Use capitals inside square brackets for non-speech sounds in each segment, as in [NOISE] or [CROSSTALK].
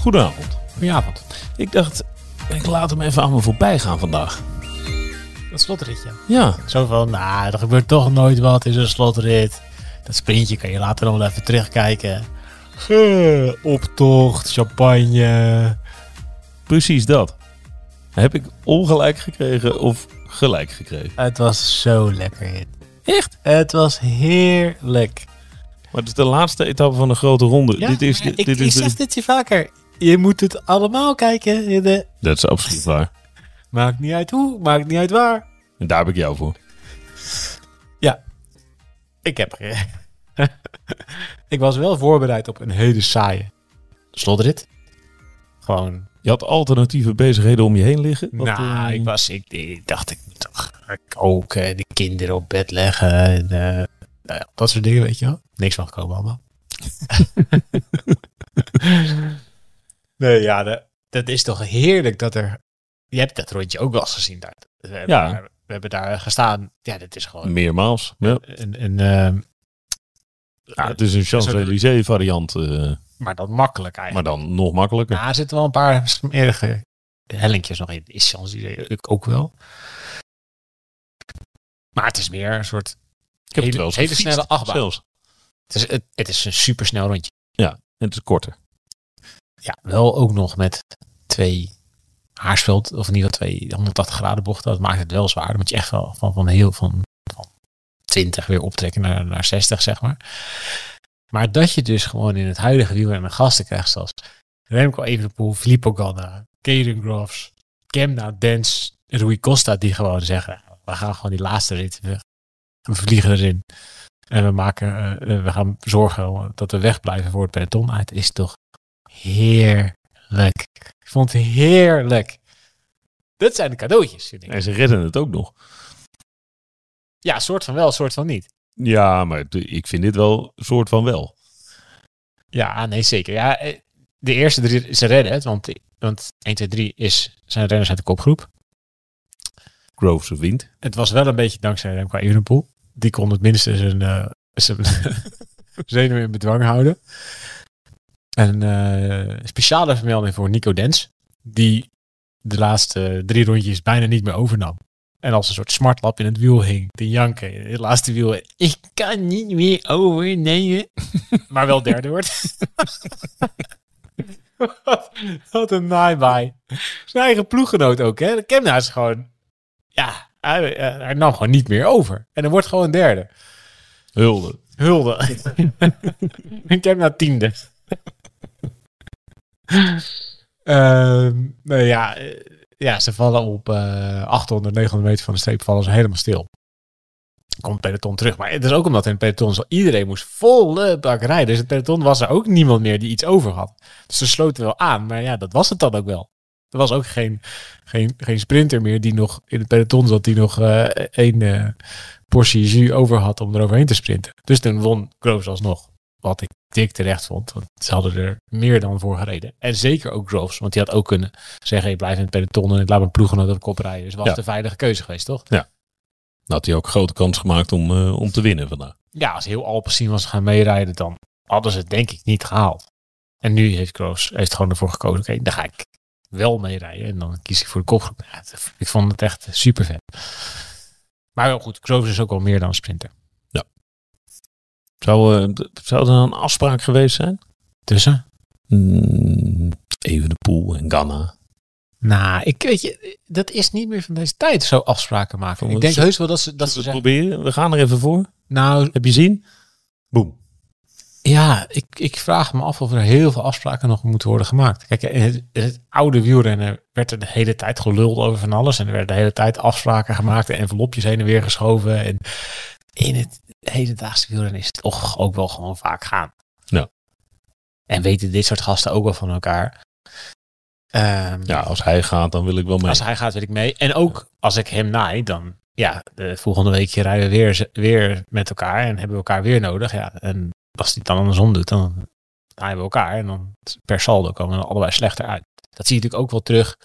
Goedenavond. Goedenavond. Ik dacht, ik laat hem even aan me voorbij gaan vandaag. Dat slotritje. Ja, Zo van, nou, er gebeurt toch nooit wat in zo'n slotrit. Dat sprintje kan je later nog wel even terugkijken. Ge, optocht, champagne. precies dat. Heb ik ongelijk gekregen of gelijk gekregen? Het was zo lekker. Echt? Het was heerlijk. Maar het is de laatste etappe van de grote ronde. Ja, dit is, ik, dit ik is zeg de- dit je vaker. Je moet het allemaal kijken. in De... Dat is absoluut waar. Maakt niet uit hoe, maakt niet uit waar. En daar heb ik jou voor. Ik heb... [LAUGHS] ik was wel voorbereid op een hele saaie slotrit. Gewoon Je had alternatieve bezigheden om je heen liggen. Nou, eh, ik was, ik, ik dacht, ik moet toch koken, de kinderen op bed leggen, en, eh, nou ja, dat soort dingen, weet je wel. Niks van gekomen allemaal. [LAUGHS] nee, ja, de- dat is toch heerlijk dat er, je hebt dat rondje ook wel eens gezien daar. We hebben, Ja. daar, we hebben daar gestaan, ja, dat is gewoon Meermaals. Ja. een, een ehm, Ja, het is een Champs-Élysées variant, eh, maar dan makkelijk maar eigenlijk. dan nog makkelijker. Ja, er zitten wel een paar smerige hellinkjes nog in. Is Champs-Élysées ook wel. Maar het is meer een soort ik heb het hele- wel eens hele snelle achtbaan. Zelfs. Het is, het, het is een supersnel rondje. En het is korter. Ja, wel ook nog met twee haarsveld, of in ieder geval twee 180 graden bochten. Dat maakt het wel zwaar. Dan moet je echt wel van, van heel van, van 20 weer optrekken naar, naar 60, zeg maar. Maar dat je dus gewoon in het huidige wielrennen gasten krijgt zoals Remco Evenepoel, Filippo Ganna, Caden Groves, Kemna, Dens, Rui Costa, die gewoon zeggen, we gaan gewoon die laatste rit, we, we vliegen erin. En we, maken, eh, we gaan zorgen dat we wegblijven voor het peloton. Het is toch heerlijk. Ik vond het heerlijk. Dat zijn de cadeautjes, vind ik. En ze redden het ook nog. Ja, soort van wel, soort van niet. Ja, maar ik vind dit wel een soort van wel. Ja, nee, zeker. Ja, eh, de eerste drie, ze redden het, want, want 1, 2, 3 is, zijn renners uit de kopgroep. Groves wint. Het was wel een beetje dankzij Remco Evenepoel. Die kon het minste zijn, eh zijn [LAUGHS] zenuwen in bedwang houden. En eh, speciale vermelding voor Nico Dens. Die de laatste drie rondjes bijna niet meer overnam. En als een soort smartlap in het wiel hing. Te janken in het laatste wiel. Ik kan niet meer overnemen. [LAUGHS] maar wel derde wordt. wat, [LAUGHS] wat een naaibaai. Zijn eigen ploeggenoot ook, hè? Kemna is gewoon... Ja, hij, eh, hij nam gewoon niet meer over. En dan wordt gewoon derde. Hulde. Hulde. [LAUGHS] ik heb nou tiende. [LAUGHS] Nou ja, eh, ja, ze vallen op eh 800, 900 meter van de streep vallen ze helemaal stil. Komt het peloton terug. Maar het is ook omdat in het peloton zo iedereen moest volle bak rijden. Dus het peloton was er ook niemand meer die iets over had. Dus ze sloten wel aan. Maar ja, dat was het dan ook wel. Er was ook geen, geen, geen sprinter meer die nog in het peloton zat. Die nog eh één eh, portie jus over had om eroverheen te sprinten. Dus toen won Groves alsnog. Wat ik dik terecht vond. Want ze hadden er meer dan voor gereden. En zeker ook Groves. Want die had ook kunnen zeggen, ik blijf in het peloton en ik laat mijn ploeggenoot op kop rijden. Dus was Ja. de veilige keuze geweest, toch? Dan had hij ook grote kans gemaakt om, eh, om te winnen vandaag. Ja, als heel Alpecin was gaan meerijden, dan hadden ze het denk ik niet gehaald. En nu heeft Groves heeft gewoon ervoor gekozen, oké, dan ga ik wel meerijden. En dan kies ik voor de kopgroep. Ja, ik vond het echt super vet. Maar wel goed, Groves is ook wel meer dan een sprinter. Zou, eh, d- zou er een afspraak geweest zijn? Tussen? Mm, even de pool en Ghana. Nou, ik weet je, dat is niet meer van deze tijd, zo afspraken maken. Ik denk heus wel dat ze, dat ze we zeggen, proberen? We gaan er even voor. nou, Heb je zin? Boom. Ja, ik, ik vraag me af of er heel veel afspraken nog moeten worden gemaakt. Kijk, in het, in het oude wielrennen werd er de hele tijd geluld over van alles. En er werden de hele tijd afspraken gemaakt en envelopjes heen en weer geschoven. En in het hedendaagse wielrennen het toch ook wel gewoon vaak gaan. Ja. En weten dit soort gasten ook wel van elkaar. Ehm, Ja, als hij gaat, dan wil ik wel mee. Als hij gaat, wil ik mee. En ook als ik hem naai, dan ja, de volgende week rijden we weer, weer met elkaar en hebben we elkaar weer nodig. Ja, en als hij het dan andersom doet, dan naaien we elkaar en dan per saldo komen we allebei slechter uit. Dat zie je natuurlijk ook wel terug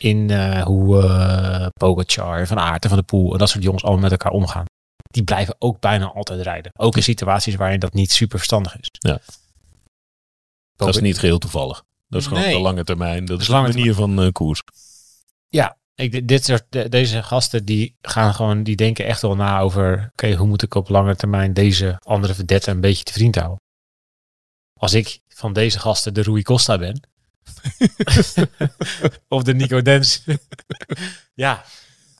in eh, hoe eh Pogacar, Van Aert en Van de Poel en dat soort jongens allemaal met elkaar omgaan. Die blijven ook bijna altijd rijden. Ook in situaties waarin dat niet super verstandig is. Ja. Dat is niet geheel toevallig. Dat is gewoon Nee. de lange termijn. Dat is de lange manier van eh, koers. Ik, dit soort, de- deze gasten die gaan gewoon, die denken echt wel na over, oké, hoe moet ik op lange termijn deze andere verdette een beetje te vriend houden? Als ik van deze gasten de Rui Costa ben, [LAUGHS] of de Nico Dens, [LAUGHS] ja,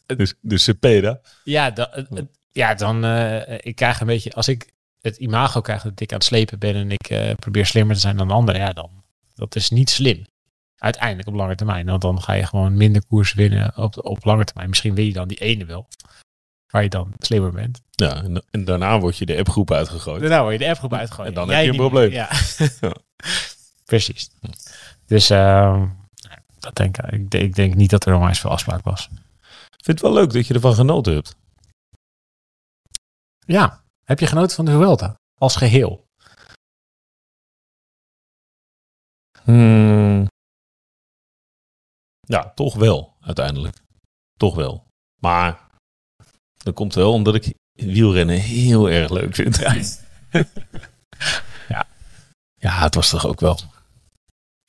Dus, dus Cepeda. ja, da- het- ja, dan, eh, ik krijg een beetje, als ik het imago krijg dat ik aan het slepen ben en ik eh, probeer slimmer te zijn dan de anderen, ja, dan, dat is niet slim. Uiteindelijk op lange termijn, want dan ga je gewoon minder koers winnen op, op lange termijn. Misschien win je dan die ene wel, waar je dan slimmer bent. Ja, en, en daarna word je de appgroep uitgegooid. Daarna word je de appgroep uitgegooid. En dan Jij heb je een probleem. meer. Ja. [LAUGHS] Ja. Precies. Dus ehm, dat denk, ik, ik, ik denk niet dat er onwijs veel afspraak was. Ik vind het wel leuk dat je ervan genoten hebt. Ja, heb je genoten van de Vuelta als geheel? Hmm. Ja, toch wel, uiteindelijk. Toch wel. Maar dat komt wel omdat ik wielrennen heel erg leuk vind. ja. ja, het was toch ook wel.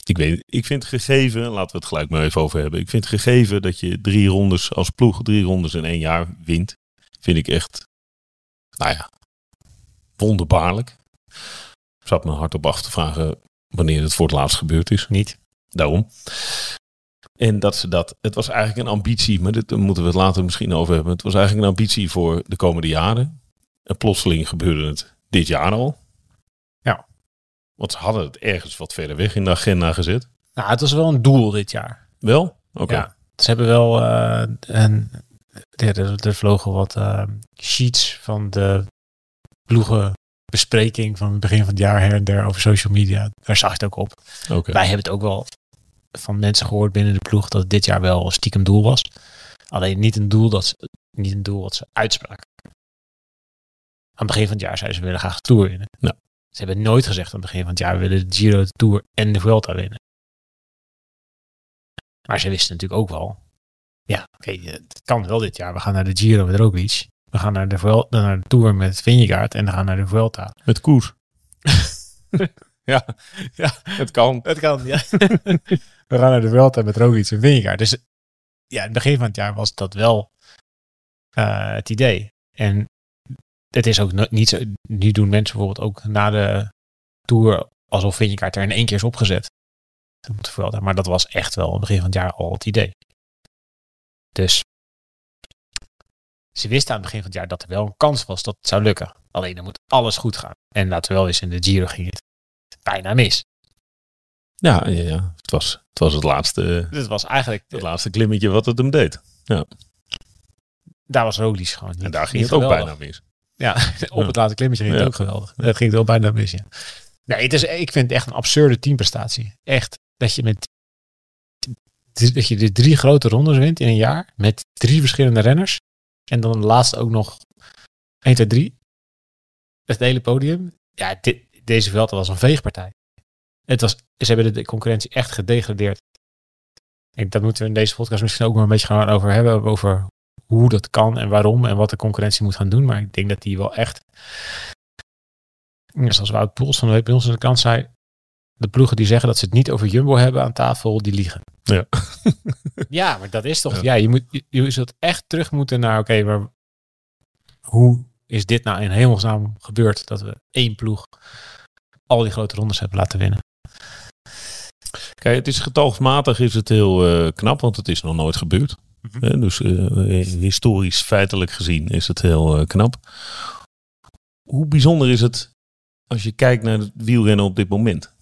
Ik weet, ik vind gegeven, laten we het gelijk maar even over hebben. Ik vind gegeven dat je drie rondes als ploeg, drie rondes in één jaar wint, vind ik echt, nou ja, wonderbaarlijk. Ik zat me hardop af te vragen wanneer het voor het laatst gebeurd is. Niet. Daarom. En dat ze dat, het was eigenlijk een ambitie, maar dit, daar moeten we het later misschien over hebben. Het was eigenlijk een ambitie voor de komende jaren. En plotseling gebeurde het dit jaar al. Ja. Want ze hadden het ergens wat verder weg in de agenda gezet. Nou, het was wel een doel dit jaar. Wel? Oké. Ja. Ze hebben wel eh, een, ja, er, er vlogen wat eh, sheets van de ploegenbespreking van het begin van het jaar her en der over social media. Daar zag je het ook op. Wij hebben het ook wel van mensen gehoord binnen de ploeg dat het dit jaar wel een stiekem doel was. Alleen niet een doel dat ze, niet een doel wat ze uitspraken. Aan het begin van het jaar zeiden ze we willen graag de Tour winnen. Ja. Ze hebben nooit gezegd aan het begin van het jaar we willen de Giro, de Tour en de Vuelta winnen. Maar ze wisten natuurlijk ook wel. Ja, oké, het kan wel dit jaar. We gaan naar de Giro met Roglic. We gaan naar de, Vuelta, naar de Tour met Vingegaard. En we gaan naar de Vuelta. [LAUGHS] Met koers. [LAUGHS] ja. ja, het kan. Het kan, ja. [LAUGHS] We gaan naar de Vuelta met Roglic en Vingegaard. Dus ja, in het begin van het jaar was dat wel eh, het idee. En het is ook no- niet zo... Nu doen mensen bijvoorbeeld ook na de Tour alsof Vingegaard er in één keer is opgezet. Maar dat was echt wel in het begin van het jaar al het idee. Dus ze wisten aan het begin van het jaar dat er wel een kans was dat het zou lukken. Alleen dan moet alles goed gaan. En laten we wel eens in de Giro ging het bijna mis. Ja, ja, ja. Het, was, het was het laatste, Dit was eigenlijk... het laatste klimmetje wat het hem deed. daar was Roglic gewoon niet. En daar ging het ook geweldig. bijna mis. Ja, [LAUGHS] op het laatste klimmetje ging het Ja. ook geweldig. Dat ging het wel bijna mis, ja. Nee, het is, ik vind het echt een absurde teamprestatie. Echt, dat je met dat je de drie grote rondes wint in een jaar met drie verschillende renners. En dan de laatste ook nog 1, 2, 3. Het hele podium. Ja, dit, deze veld was een veegpartij. Het was, ze hebben de concurrentie echt gedegradeerd. Ik, dat moeten we in deze podcast misschien ook maar een beetje gaan over hebben. Over hoe dat kan en waarom en wat de concurrentie moet gaan doen. Maar ik denk dat die wel echt, zoals Wout Poels van de week bij ons aan de kant zei, de ploegen die zeggen dat ze het niet over Jumbo hebben aan tafel, die liegen. Ja. [LAUGHS] ja, maar dat is toch, Ja. ja, je, moet, je, je zult echt terug moeten naar, oké, maar hoe is dit nou in hemelsnaam gebeurd dat we één ploeg al die grote rondes hebben laten winnen? Kijk, het is getalsmatig is het heel eh, knap, want het is nog nooit gebeurd. Mhm. Eh, dus eh, historisch, feitelijk gezien is het heel eh, knap. Hoe bijzonder is het als je kijkt naar het wielrennen op dit moment?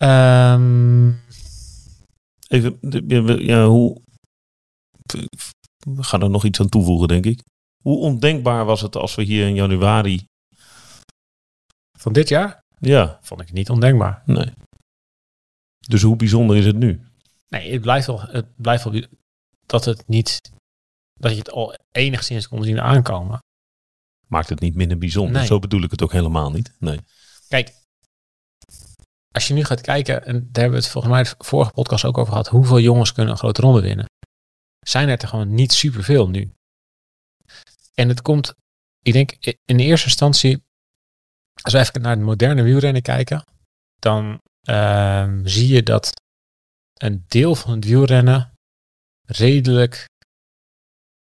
Ehm, Even, ja, hoe, we gaan er nog iets aan toevoegen, denk ik. Hoe ondenkbaar was het als we hier in januari van dit jaar Ja, vond ik niet ondenkbaar. nee. Dus hoe bijzonder is het nu? Nee, het blijft wel, het blijft wel dat het niet, dat je het al enigszins kon zien aankomen. Maakt het niet minder bijzonder. Nee. Zo bedoel ik het ook helemaal niet. Nee. Kijk, als je nu gaat kijken, en daar hebben we het volgens mij de vorige podcast ook over gehad, hoeveel jongens kunnen een grote ronde winnen? Zijn er, er gewoon niet superveel nu. En het komt, ik denk in de eerste instantie, als we even naar het moderne wielrennen kijken, dan ehm, zie je dat een deel van het wielrennen redelijk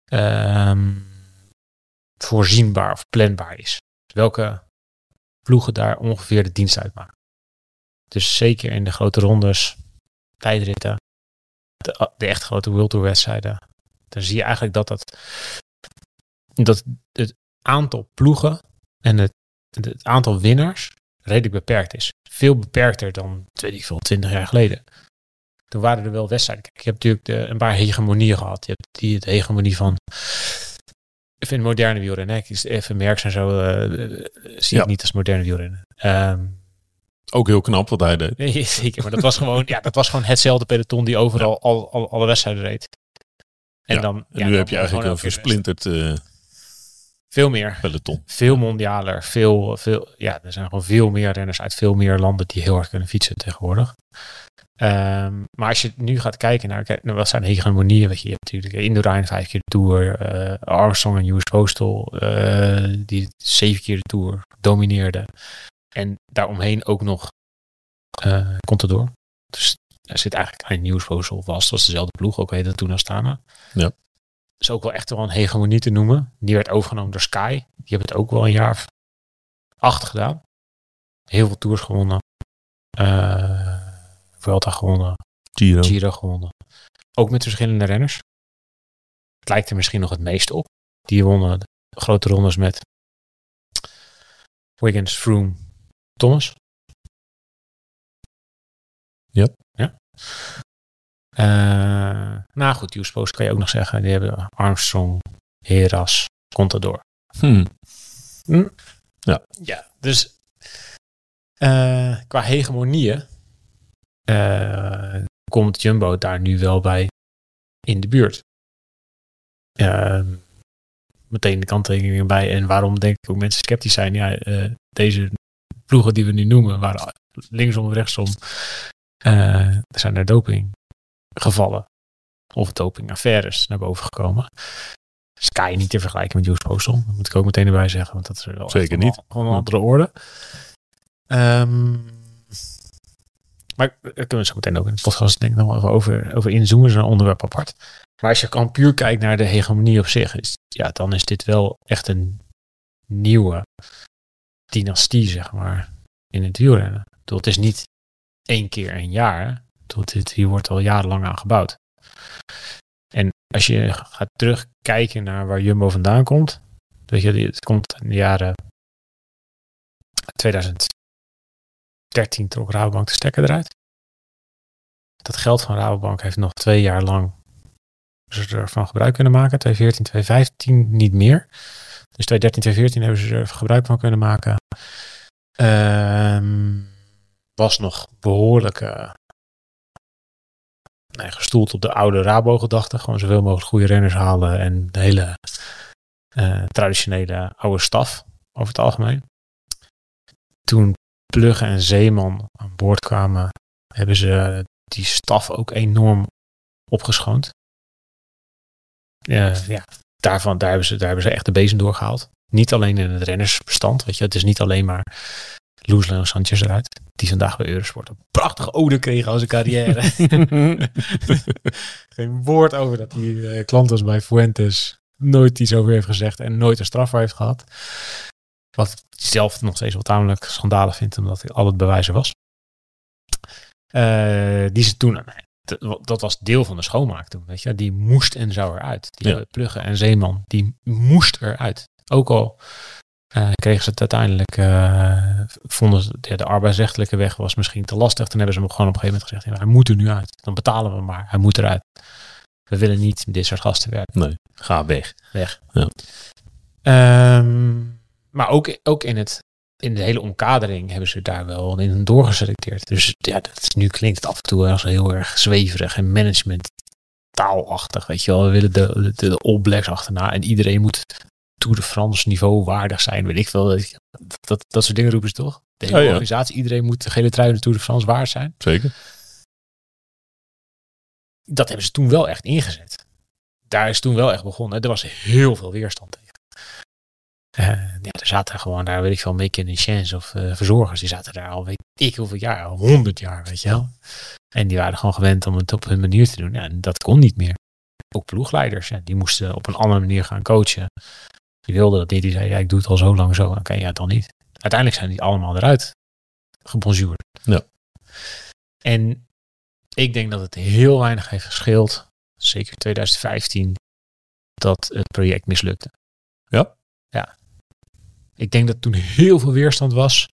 ehm, voorzienbaar of planbaar is. Welke ploegen daar ongeveer de dienst uitmaken. Dus zeker in de grote rondes, tijdritten, de, de echt grote World Tour wedstrijden, dan zie je eigenlijk dat, dat, dat het aantal ploegen en het, het aantal winnaars redelijk beperkt is. Veel beperkter dan, weet ik veel, 20 jaar geleden. Toen waren er wel wedstrijden. Kijk, je hebt natuurlijk de, een paar hegemonieën gehad. Je hebt die, de hegemonie van ik vind moderne wielrennen, ik is even merks en zo, eh, zie Ja. ik niet als moderne wielrennen. Ehm, Ook heel knap wat hij deed. nee, [LAUGHS] zeker, maar dat was gewoon, ja, dat was gewoon hetzelfde peloton die overal al, al, alle wedstrijden reed. En Ja, dan, En nu dan heb je eigenlijk een versplinterd eh. Veel meer. peloton. Veel mondialer, veel, veel, ja, er zijn gewoon veel meer renners uit veel meer landen die heel hard kunnen fietsen tegenwoordig. Ehm, maar als je nu gaat kijken naar, kijk, naar wat zijn hegemonieën, weet je, je hebt natuurlijk Indurain vijf keer de Tour, eh, Armstrong en US Postal, eh, die zeven keer de Tour domineerden. En daaromheen ook nog eh Contador. Dus er zit eigenlijk aan News Postal vast, was dezelfde ploeg, ook heette toen Astana. Ja. is ook wel echt wel een hegemonie te noemen. Die werd overgenomen door Sky. Die hebben het ook wel een jaar of acht gedaan. Heel veel tours gewonnen. Eh Vuelta gewonnen. Giro. Giro gewonnen. Ook met verschillende renners. Het lijkt er misschien nog het meest op. Die wonnen de grote rondes met Wiggins, Froome, Thomas. Yep. Ja. Eh, nou goed, Post kan je ook nog zeggen. Die hebben Armstrong, Heras, Contador. Hm. Ja, dus eh, qua hegemonieën eh, komt Jumbo daar nu wel bij in de buurt. Ehm, meteen de kanttekeningen bij. En waarom denk ik ook mensen sceptisch zijn. Ja, deze ploegen die we nu noemen, waren linksom of rechtsom. eh, er zijn er dopinggevallen. Of dopingaffaires naar boven gekomen. Sky niet te vergelijken met Juice Postal. Dat moet ik ook meteen erbij zeggen. Want dat is wel Zeker niet. Een, gewoon een andere orde. Ehm, maar daar kunnen we zo meteen ook in de podcast denk ik nog wel even over, over inzoomen. Zo'n onderwerp apart. Maar als je kan puur kijkt naar de hegemonie op zich. Is, ja, dan is dit wel echt een nieuwe dynastie, zeg maar. In het wielrennen. Het is niet één keer een jaar. Dit, hier wordt al jarenlang aan gebouwd. En als je gaat terugkijken naar waar Jumbo vandaan komt. Weet je, het komt in de jaren 2013 trok Rabobank de stekker eruit. Dat geld van Rabobank heeft nog twee jaar lang ze ervan gebruik kunnen maken. 2014, 2015 niet meer. Dus 2013, 2014 hebben ze er gebruik van kunnen maken. Ehm, was nog behoorlijk eh, nee, gestoeld op de oude Rabo-gedachte. Gewoon zoveel mogelijk goede renners halen en de hele eh, traditionele oude staf over het algemeen. Toen Plugge en Zeeman aan boord kwamen, hebben ze die staf ook enorm opgeschoond. Eh, ja, daarvan, daar, hebben ze, daar hebben ze echt de bezem doorgehaald. Niet alleen in het rennersbestand, weet je. Het is niet alleen maar Luis Leon Sanchez eruit. Die vandaag bij Eurosport een prachtige ode kreeg aan zijn carrière. [LAUGHS] Geen woord over dat hij eh, klant was bij Fuentes. Nooit iets over heeft gezegd en nooit een straf heeft gehad. Wat ik zelf nog steeds wel tamelijk schandalig vindt, omdat hij al het bewijzen was. Eh, die ze toen, dat- was deel van de schoonmaak toen, weet je. Die moest en zou eruit. Die Ja. Pluggen en Zeeman, die moest eruit. Ook al eh, kregen ze het uiteindelijk, eh, vonden ze ja, de arbeidsrechtelijke weg was misschien te lastig. Toen hebben ze hem gewoon op een gegeven moment gezegd, ja, hij moet er nu uit. Dan betalen we hem maar, hij moet eruit. We willen niet met dit soort gasten werken. Nee, ga weg. Weg. Ja. Ehm, maar ook, ook in het in de hele omkadering hebben ze daar wel in doorgeselecteerd. Dus ja, dat is, nu klinkt het af en toe als heel erg zweverig en management taalachtig. Weet je wel, we willen de, de, de All Blacks achterna en iedereen moet Tour de France niveau waardig zijn. Weet ik veel. Dat, dat, dat soort dingen roepen ze toch? De hele Oh ja. organisatie, iedereen moet de gele trui de Tour de France waard zijn. Zeker. Dat hebben ze toen wel echt ingezet. Daar is toen wel echt begonnen. Er was heel veel weerstand tegen. Eh, ja, er zaten gewoon daar, weet ik veel, make in chance of eh, verzorgers. Die zaten daar al, weet ik hoeveel jaar, al honderd jaar, weet je wel. En die waren gewoon gewend om het op hun manier te doen. Ja, en dat kon niet meer. Ook ploegleiders, ja, die moesten op een andere manier gaan coachen. Die wilden dat niet. Die zeiden, ja, ik doe het al zo lang zo. Oké, ja, dan niet. Uiteindelijk zijn die allemaal eruit gebonjourd. Ja. En ik denk dat het heel weinig heeft gescheeld, zeker 2015, dat het project mislukte. Ja. Ik denk dat toen heel veel weerstand was.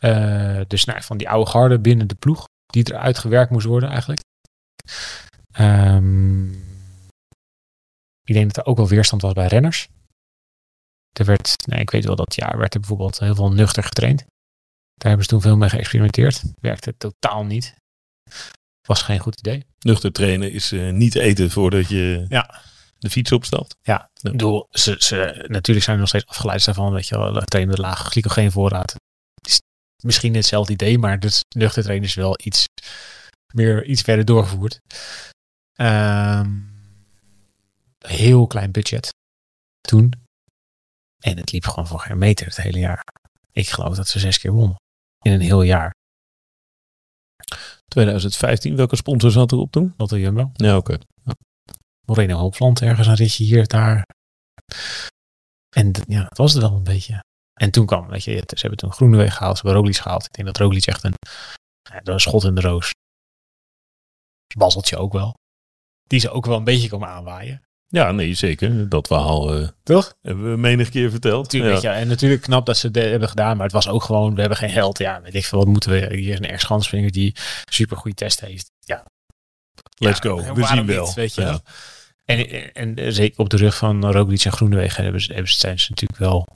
Eh, dus nou, van die oude garde binnen de ploeg, die eruit gewerkt moest worden eigenlijk. Ehm, ik denk dat er ook wel weerstand was bij renners. Er werd, nee, ik weet wel dat jaar werd er bijvoorbeeld heel veel nuchter getraind. Daar hebben ze toen veel mee geëxperimenteerd. Werkte totaal niet. Was geen goed idee. Nuchter trainen is eh, niet eten voordat je Ja. De fiets opstapt. Ja, Ja. ik bedoel, ze, ze, natuurlijk zijn er nog steeds afgeleid daarvan, weet je wel, we trainen met lage glycogeenvoorraad. Het is misschien hetzelfde idee, maar dus nuchter trainen is wel iets meer, iets verder doorgevoerd. Ehm, heel klein budget toen. En het liep gewoon voor geen meter het hele jaar. Ik geloof dat ze zes keer wonnen. In een heel jaar. 2015, welke sponsor zat erop toen? Lotte Jumbo. Ja, oké. Moreno Hopland, ergens een ritje hier, daar. En ja, dat was het wel een beetje. En toen kwam, weet je, het- ze hebben toen Groeneweg gehaald, ze hebben Roglic gehaald. Ik denk dat Roglic echt een, ja, een schot in de roos. Bazzeltje ook wel. Die ze ook wel een beetje komen aanwaaien. Ja, nee, zeker. Dat verhaal eh, Toch? hebben we menig keer verteld. Ja. je, en natuurlijk knap dat ze het hebben gedaan, maar het was ook gewoon, we hebben geen geld. Ja, weet ik veel, wat moeten we? Hier is een ex-schanspringer die super goede test heeft. Ja, Let's Ja, go. We zien wel. niet, weet je Ja. En, en, zeker op de rug van Roglic en Groenewegen hebben ze, hebben zijn ze natuurlijk wel,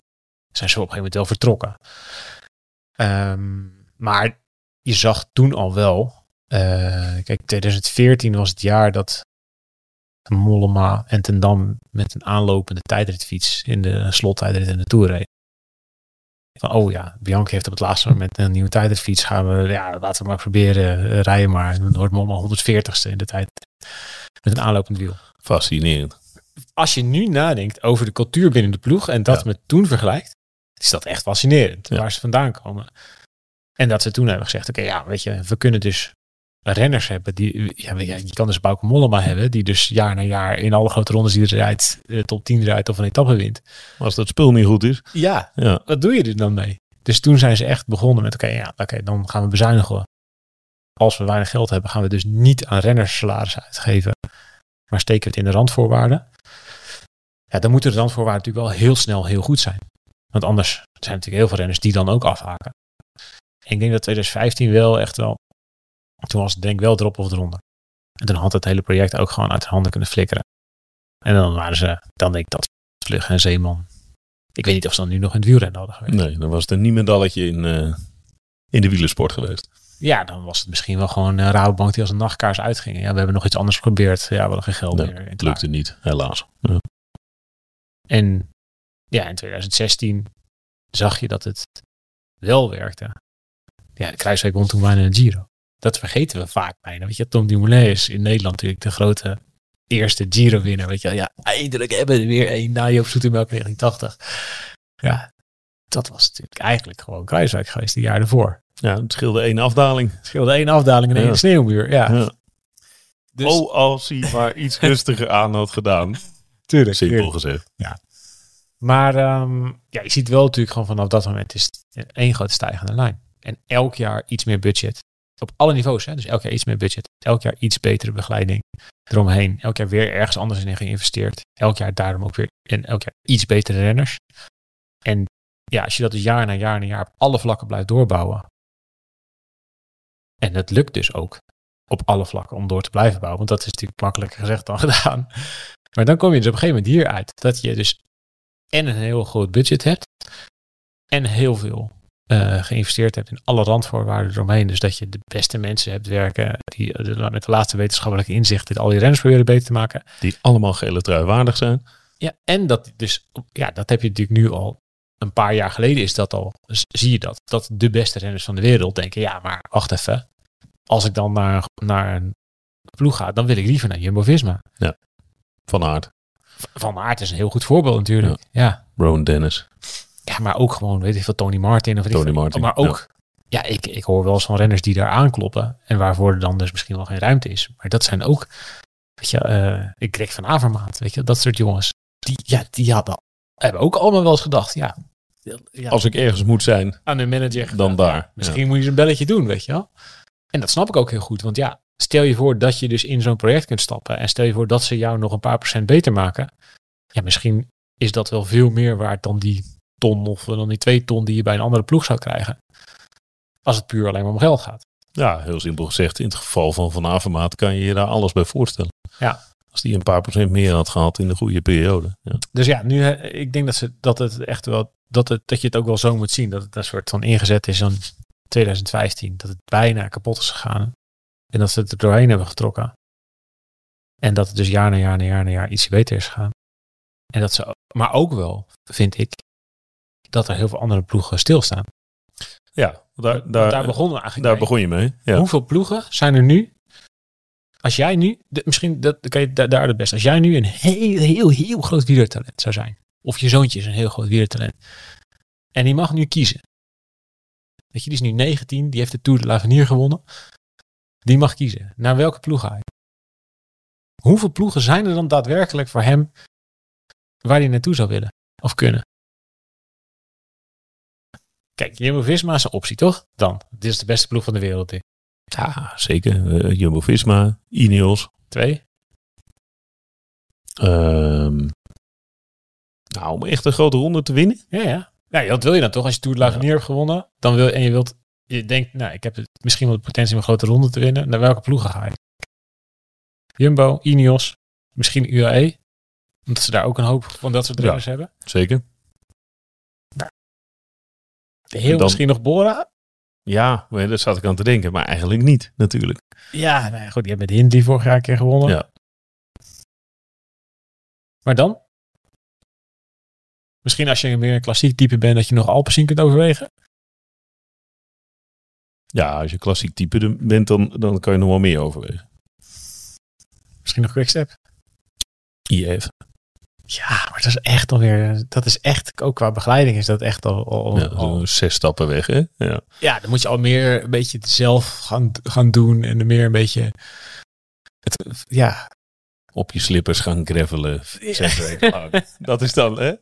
zijn ze op een gegeven moment wel vertrokken. Ehm, maar je zag toen al wel, eh, kijk 2014 was het jaar dat Mollema en Ten Dam met een aanlopende tijdritfiets in de slottijdrit in de Tour reden. Van, oh ja, Bianchi heeft op het laatste moment een nieuwe tijdritfiets. Gaan we, ja, laten we maar proberen, eh, rijden maar. Dan wordt Mollema 140ste in de tijd met een aanlopend wiel. Fascinerend. Als je nu nadenkt over de cultuur binnen de ploeg en dat Ja. met toen vergelijkt, is dat echt fascinerend Ja. waar ze vandaan komen. En dat ze toen hebben gezegd, oké, ja, weet je, we kunnen dus renners hebben die, ja, je kan dus Bauke Mollema hebben, die dus jaar na jaar in alle grote rondes die er rijdt, de top 10 rijdt of een etappe wint. Maar als dat spul niet goed is. Ja, Ja. wat doe je er dan mee? Dus toen zijn ze echt begonnen met, oké, ja, oké, dan gaan we bezuinigen. Als we weinig geld hebben, gaan we dus niet aan renners salarissen uitgeven, maar steken we het in de randvoorwaarden. Ja, dan moeten de randvoorwaarden natuurlijk wel heel snel heel goed zijn. Want anders zijn er natuurlijk heel veel renners die dan ook afhaken. En ik denk dat 2015 wel echt wel, toen was het denk ik wel erop of eronder. En toen had het hele project ook gewoon uit de handen kunnen flikkeren. En dan waren ze, dan denk ik dat Vlug en Zeeman. Ik weet niet of ze dan nu nog in het wielrennen hadden geweest. Nee, dan was het een niemendalletje in, eh, in de wielersport geweest. Ja, dan was het misschien wel gewoon een Rabobank die als een nachtkaars uitgingen. Ja, we hebben nog iets anders geprobeerd. Ja, we hadden geen geld Nee, meer. Het lukte niet, helaas. Ja. En ja, in 2016 zag je dat het wel werkte. Ja, de Kruiswijk won toen bijna een Giro. Dat vergeten we vaak bijna. Weet je, Tom Dumoulin is in Nederland natuurlijk de grote eerste Giro-winnaar. Weet je, ja, eindelijk hebben we er weer één na Joop Zoetemelk 1980. Ja, dat was natuurlijk eigenlijk gewoon Kruiswijk geweest, die jaar ervoor. Ja, het scheelde één afdaling. Het scheelde één afdaling en één Ja. sneeuwmuur. Ja, Ja. dus, Oh, als hij maar iets [LAUGHS] rustiger aan had gedaan. tuurlijk. Simpel tuurlijk. gezegd. Maar ehm, ja, je ziet wel natuurlijk gewoon vanaf dat moment is het één grote stijgende lijn. En elk jaar iets meer budget. Op alle niveaus, hè? dus elk jaar iets meer budget. Elk jaar iets betere begeleiding eromheen. Elk jaar weer ergens anders in geïnvesteerd. Elk jaar daarom ook weer en elk jaar iets betere renners. En ja, als je dat dus jaar na jaar na jaar op alle vlakken blijft doorbouwen. En dat lukt dus ook op alle vlakken om door te blijven bouwen. Want dat is natuurlijk makkelijker gezegd dan [LAUGHS] gedaan. Maar dan kom je dus op een gegeven moment hier uit. Dat je dus en een heel groot budget hebt. En heel veel eh, geïnvesteerd hebt in alle randvoorwaarden eromheen. Dus dat je de beste mensen hebt werken die eh, met de laatste wetenschappelijke inzichten al die renners proberen beter te maken. Die allemaal gele trui waardig zijn. Ja, en dat dus, ja, dat heb je natuurlijk nu al een paar jaar geleden is dat al, z- zie je dat, dat de beste renners van de wereld denken, ja, maar wacht even, als ik dan naar, naar een ploeg ga, dan wil ik liever naar Jumbo-Visma. Van Aert. Van Aert is een heel goed voorbeeld natuurlijk. Ja. Rowan Dennis. ja, maar ook gewoon, weet ik veel, Tony Martin of Tony. Martin, Maar ook, ja, ik, ik hoor wel eens van renners die daar aankloppen en waarvoor er dan dus misschien wel geen ruimte is. Maar dat zijn ook, weet je, eh ik Greg van Avermaat, weet je, dat soort jongens. Die, ja, die hadden, hebben ook allemaal wel eens gedacht, ja, ja Als ik ergens moet zijn, aan hun manager dan daar. Misschien moet je een belletje doen, weet je wel. En dat snap ik ook heel goed. Want ja, stel je voor dat je dus in zo'n project kunt stappen. En stel je voor dat ze jou nog een paar procent beter maken. Ja, misschien is dat wel veel meer waard dan die ton of dan die twee ton die je bij een andere ploeg zou krijgen. Als het puur alleen maar om geld gaat. Ja, heel simpel gezegd. In het geval van Van Avermaat kan je je daar alles bij voorstellen. Ja. Als die een paar procent meer had gehad in de goede periode. Ja. Dus ja, nu, ik denk dat, ze, dat het echt wel, dat, het, dat je het ook wel zo moet zien. Dat het een soort van ingezet is in 2015. Dat het bijna kapot is gegaan. En dat ze het er doorheen hebben getrokken. En dat het dus jaar na jaar na jaar na jaar iets beter is gegaan. En dat ze, maar ook wel, vind ik, dat er heel veel andere ploegen stilstaan. Ja, daar, daar, daar begonnen we eigenlijk daar mee. begon je mee. Ja. Hoeveel ploegen zijn er nu? Als jij nu, misschien dat, kan je da- daar het best. Als jij nu een heel, heel, heel groot wielertalent zou zijn. Of je zoontje is een heel groot wielertalent. En die mag nu kiezen. Weet je, die is nu 19, die heeft de Tour de l'Avenir gewonnen. Die mag kiezen. Naar welke ploeg ga je? Hoeveel ploegen zijn er dan daadwerkelijk voor hem waar hij naartoe zou willen of kunnen? Kijk, Jumbo-Visma is een optie, toch? Dan. Dit is de beste ploeg van de wereld. dit. Ja, zeker. Eh, Jumbo-Visma, Ineos. Twee. Ehm, nou, om echt een grote ronde te winnen. Ja, ja. Ja, dat wil je dan toch? Als je Tour de l'Avenir hebt gewonnen, dan wil, en je wilt, je denkt, nou, ik heb het, misschien wel de potentie om een grote ronde te winnen. Naar welke ploegen ga je? Jumbo, Ineos, misschien UAE. Omdat ze daar ook een hoop van dat soort Ja. renners hebben. Zeker. Heel Dan- misschien nog Bora. Ja, daar zat ik aan te denken. Maar eigenlijk niet, natuurlijk. Ja, nou ja, goed, die hebben met Hindley vorig jaar een keer gewonnen. Ja. Maar dan? Misschien als je meer een klassiek type bent, dat je nog Alpecin kunt overwegen. Ja, als je klassiek type bent, dan, dan kan je nog wel meer overwegen. Misschien nog Quickstep. IF. Ja, maar dat is echt alweer, dat is echt, ook qua begeleiding is dat echt al, al, Ja, al- zo zes stappen weg, hè? Ja. ja, dan moet je al meer een beetje het zelf gaan, gaan doen en er meer een beetje, het, ja, Op je slippers gaan gravelen. Zes weken lang. [LAUGHS] Dat is dan, hè?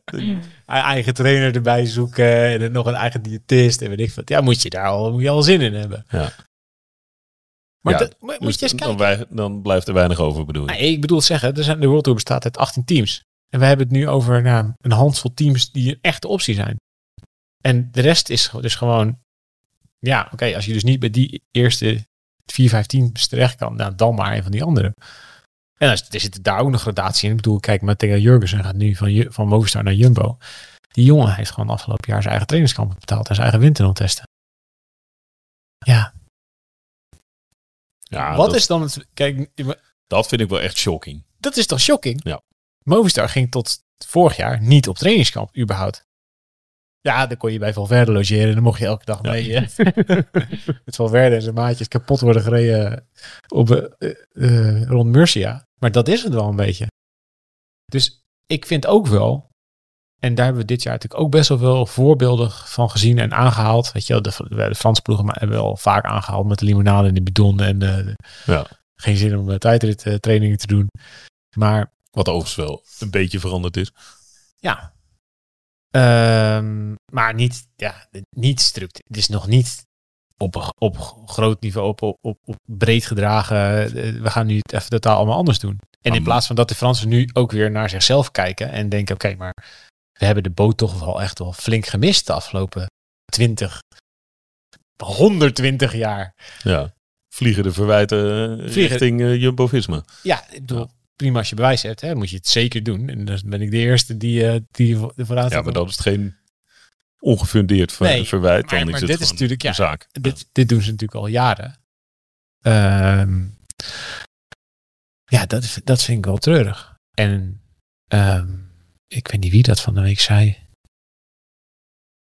eigen trainer erbij zoeken en dan nog een eigen diëtist en weet ik wat. Ja, moet je daar al, moet je al zin in hebben. Ja. Maar, Ja, moet Dus je eens dan, kijken. wij- dan blijft er weinig over, bedoel je? Nee, ik bedoel zeggen, er zijn, de World Tour bestaat uit 18 teams. En we hebben het nu over nou, een handvol teams die een echte optie zijn. En de rest is dus gewoon, ja, oké, als je dus niet bij die eerste 4, 5 teams terecht kan, nou, dan maar een van die andere. En als, er zit daar ook nog gradatie in. Ik bedoel, kijk, Matteo Jurgensen gaat nu van, van Movistar naar Jumbo. Die jongen heeft gewoon afgelopen jaar zijn eigen trainingskamp betaald en zijn eigen winter testen. Ja, Ja, wat dat, is dan het, kijk, dat vind ik wel echt shocking. Dat is toch shocking? Ja. Movistar ging tot vorig jaar niet op trainingskamp, überhaupt. Ja, dan kon je bij Valverde logeren en dan mocht je elke dag mee. eh, [LAUGHS] met Valverde en zijn maatjes kapot worden gereden op, eh, eh, rond Murcia. Maar dat is het wel een beetje. Dus ik vind ook wel, en daar hebben we dit jaar natuurlijk ook best wel veel voorbeelden van gezien en aangehaald. Weet je wel, de, de Franse ploegen maar hebben wel vaak aangehaald met de limonade en de bidon en eh, de- Ja. geen zin om uh, tijdrittrainingen te doen. Maar Wat overigens wel een beetje veranderd is. ja. Ehm, maar niet, ja, niet structuur. Het is nog niet op, op groot niveau, op, op, op, breed gedragen. Eh, We gaan nu het even totaal allemaal anders doen. En in Ah, plaats van dat de Fransen nu ook weer naar zichzelf kijken en denken: oké, maar we hebben de boot toch wel echt wel flink gemist de afgelopen 20, 120 jaar. Ja. Vliegen de verwijten eh, Vliegen. richting eh, Jumbo-Visma. Ja, ik bedoel, prima als je bewijs hebt, hè, moet je het zeker doen. En dan ben ik de eerste die, eh die vooraan Ja, maar dat is geen ongefundeerd ver- Nee, verwijt, maar- dan maar is dit is natuurlijk, ja, een zaak. Dit, dit doen ze natuurlijk al jaren. Ehm, ja, dat, is- dat vind ik wel treurig. En ehm, ik weet niet wie dat van de week zei.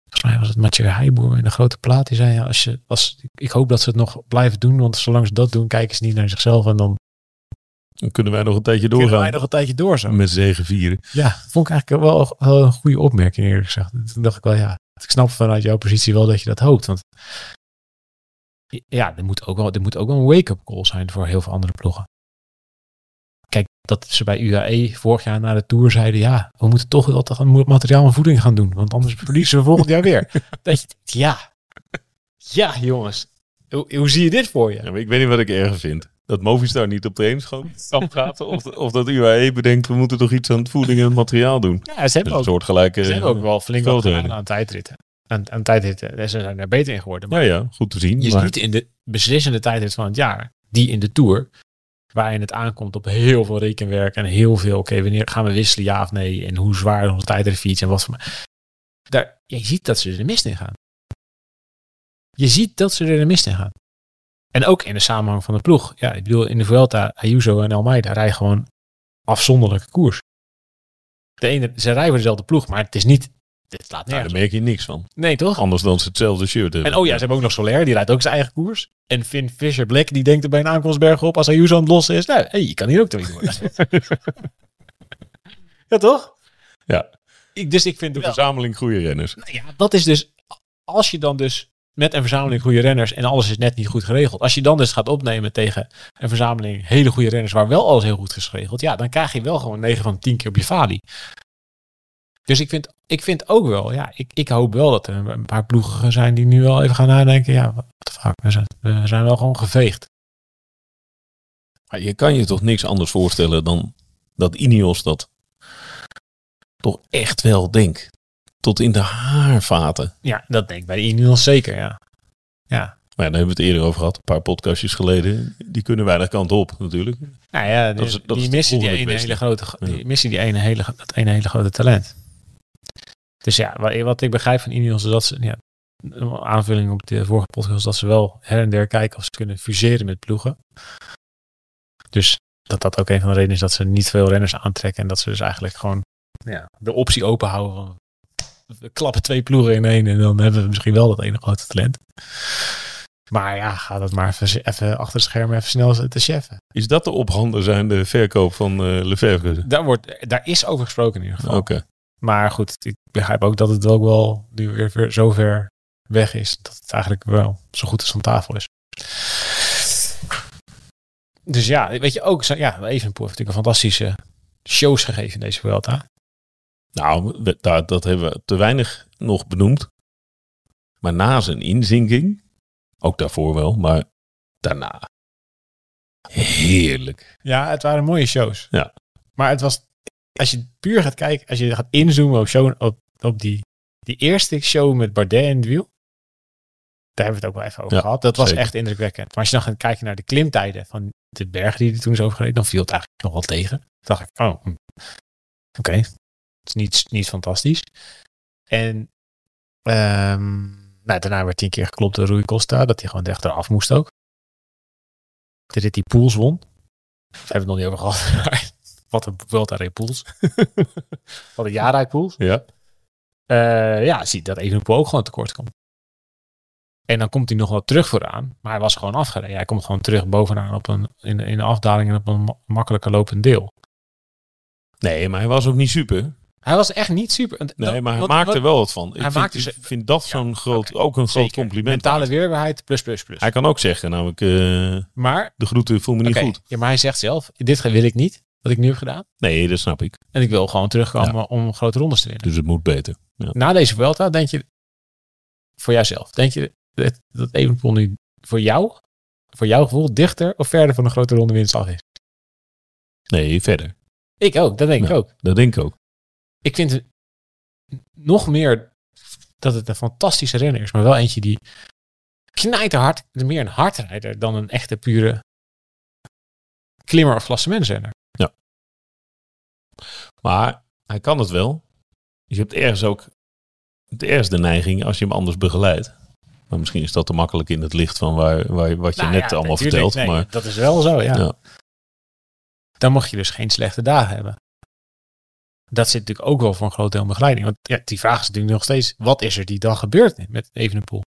Volgens mij was het Mathieu Heijboer in de grote plaat. Die zei, ja, als je, als, ik hoop dat ze het nog blijven doen. Want zolang ze dat doen, kijken ze niet naar zichzelf. En dan Dan kunnen wij nog een tijdje kunnen doorgaan wij nog een tijdje door zo. met zegen vieren. Ja, vond ik eigenlijk wel, een goede opmerking eerlijk gezegd. Toen dacht ik wel, ja, ik snap vanuit jouw positie wel dat je dat hoopt. Want ja, er moet ook wel, er moet ook wel een wake-up call zijn voor heel veel andere ploegen. Kijk, dat ze bij UAE vorig jaar na de Tour zeiden, ja, we moeten toch wat materiaal en voeding gaan doen. Want anders verliezen we volgend jaar weer. [LAUGHS] Dat je, ja, ja jongens, hoe, hoe zie je dit voor je? Ja, ik weet niet wat ik erger vind. Dat Movistar niet op trainingskamp [LAUGHS] gaat. Of, of dat UAE bedenkt, we moeten toch iets aan het voeding en het materiaal doen. Ja, ze Dus hebben een ook, soort gelijke... ze hebben ook wel flink wat gedaan aan tijdritten. Aan, aan tijdritten. En Ze zijn er beter in geworden. Maar Ja, ja, goed te zien. Je maar- ziet in de beslissende tijdrit van het jaar, die in de Tour, waarin het aankomt op heel veel rekenwerk en heel veel, oké, wanneer gaan we wisselen, ja of nee, en hoe zwaar onze tijdritfiets en wat voor... Daar, je ziet dat ze er de mist in gaan. Je ziet dat ze er de mist in gaan. En ook in de samenhang van de ploeg. Ja, ik bedoel, in de Vuelta, Ayuso en Almeida rijden gewoon afzonderlijke koers. De ene, ze rijden voor dezelfde ploeg, maar het is niet... Dit laat Nou, daar merk je niks van. Nee, toch? Anders dan ze hetzelfde shirt hebben. En oh ja, ze hebben ook nog Soler, die rijdt ook zijn eigen koers. En Finn Fisher Black, die denkt er bij een aankomstberg op als Ayuso aan het lossen is. Nou, hey, je kan hier ook tweede worden. [LAUGHS] ja, toch? Ja. Ik, dus ik vind De wel, verzameling goede renners. nou ja, dat is dus, als je dan dus met een verzameling goede renners en alles is net niet goed geregeld. Als je dan dus gaat opnemen tegen een verzameling hele goede renners waar wel alles heel goed is geregeld. Ja, dan krijg je wel gewoon 9 van 10 keer op je falie. Dus ik vind, ik vind ook wel, ja, ik, ik hoop wel dat er een paar ploegen zijn die nu wel even gaan nadenken. Ja, wat de fuck, we zijn, we zijn wel gewoon geveegd. Maar je kan je toch niks anders voorstellen dan dat Ineos dat toch echt wel denkt. Tot in de haarvaten. Ja, dat denk ik bij de Ineos zeker, ja. Ja, Maar ja, daar hebben we het eerder over gehad. Een paar podcastjes geleden. Die kunnen weinig kant op natuurlijk. nou ja, Dat is- die, dat missen die ene hele grote, die Ja. missen die ene hele, dat ene hele grote talent. Dus ja, wat, wat ik begrijp van Ineos is dat ze, ja, een aanvulling op de vorige podcast, dat ze wel her en der kijken of ze kunnen fuseren met ploegen. Dus dat dat ook een van de redenen is dat ze niet veel renners aantrekken en dat ze dus eigenlijk gewoon ja, de optie open houden van we klappen twee ploegen in één en dan hebben we misschien wel dat ene grote talent. Maar ja, ga dat maar even, even achter de schermen even snel te cheffen. Is dat de ophanden zijn de verkoop van eh Lefevre? Daar, wordt, daar is over gesproken in ieder geval. Oké. Maar goed, ik begrijp ook dat het ook wel nu weer ver- zo ver weg is. Dat het eigenlijk wel zo goed als van tafel is. Dus ja, weet je ook, ja, Evenepoel heeft natuurlijk een fantastische shows gegeven in deze Vuelta. Nou, daar, dat hebben we te weinig nog benoemd. Maar na zijn inzinking, ook daarvoor wel, maar daarna. Heerlijk. Ja, het waren mooie shows. Ja. Maar het was, als je puur gaat kijken, als je gaat inzoomen op, show, op, op die, die eerste show met Bardet in het wiel. Daar hebben we het ook wel even over Ja, gehad. Dat was zeker. echt indrukwekkend. Maar als je dan gaat kijken naar de klimtijden van de bergen die hij toen is overgereden, dan viel het eigenlijk nog wel tegen. Toen dacht ik, oh, hm, oké. Is niet, niet fantastisch. En ehm, nou, daarna werd tien keer geklopt door Rui Costa, dat hij gewoon echt eraf moest ook. De rit die Pools won. Daar hebben we het nog niet over gehad. [LAUGHS] Wat een Vuelta reed Pools. [LAUGHS] Wat een jaar uit Pools. Ja. Eh, ja, zie dat Evenepoel ook gewoon tekort komt. En dan komt hij nog wel terug vooraan. Maar hij was gewoon afgereden. Hij komt gewoon terug bovenaan op een, in, in de afdaling en op een ma- makkelijker lopend deel. Nee, maar hij was ook niet super. Hij was echt niet super. Nee, dat- maar hij wat- maakte wat- wel wat van. Ik Hij vind, maakte ik vind dat zo'n groot, ook een groot compliment. Mentale weerbaarheid, plus, plus, plus. Hij kan ook zeggen, namelijk, eh, maar, de groeten voel me niet goed. ja, maar hij zegt zelf, dit wil ik niet, wat ik nu heb gedaan. Nee, dat snap ik. En ik wil gewoon terugkomen om grote rondes te winnen. Dus het moet beter. Ja. Na deze Vuelta denk je, voor jouzelf, denk je dat, dat Evenepoel nu voor jou, voor jouw gevoel, dichter of verder van een grote ronde winst af is? Nee, verder. Ik ook, dat denk ik ook. Dat denk ik ook. Ik vind het nog meer dat het een fantastische renner is, maar wel eentje die knijterhard, meer een hardrijder dan een echte pure klimmer of klassementsrenner. Maar hij kan het wel. Je hebt ergens ook het ergste neiging als je hem anders begeleidt. Maar misschien is dat te makkelijk in het licht van waar, waar, wat je Nou net ja, allemaal vertelt. nee, maar Dat is wel zo, ja. Ja. Dan mag je dus geen slechte dagen hebben. Dat zit natuurlijk ook wel voor een groot deel in begeleiding. Want ja, die vraag is natuurlijk nog steeds, wat is er die dag gebeurd met Evenepoel?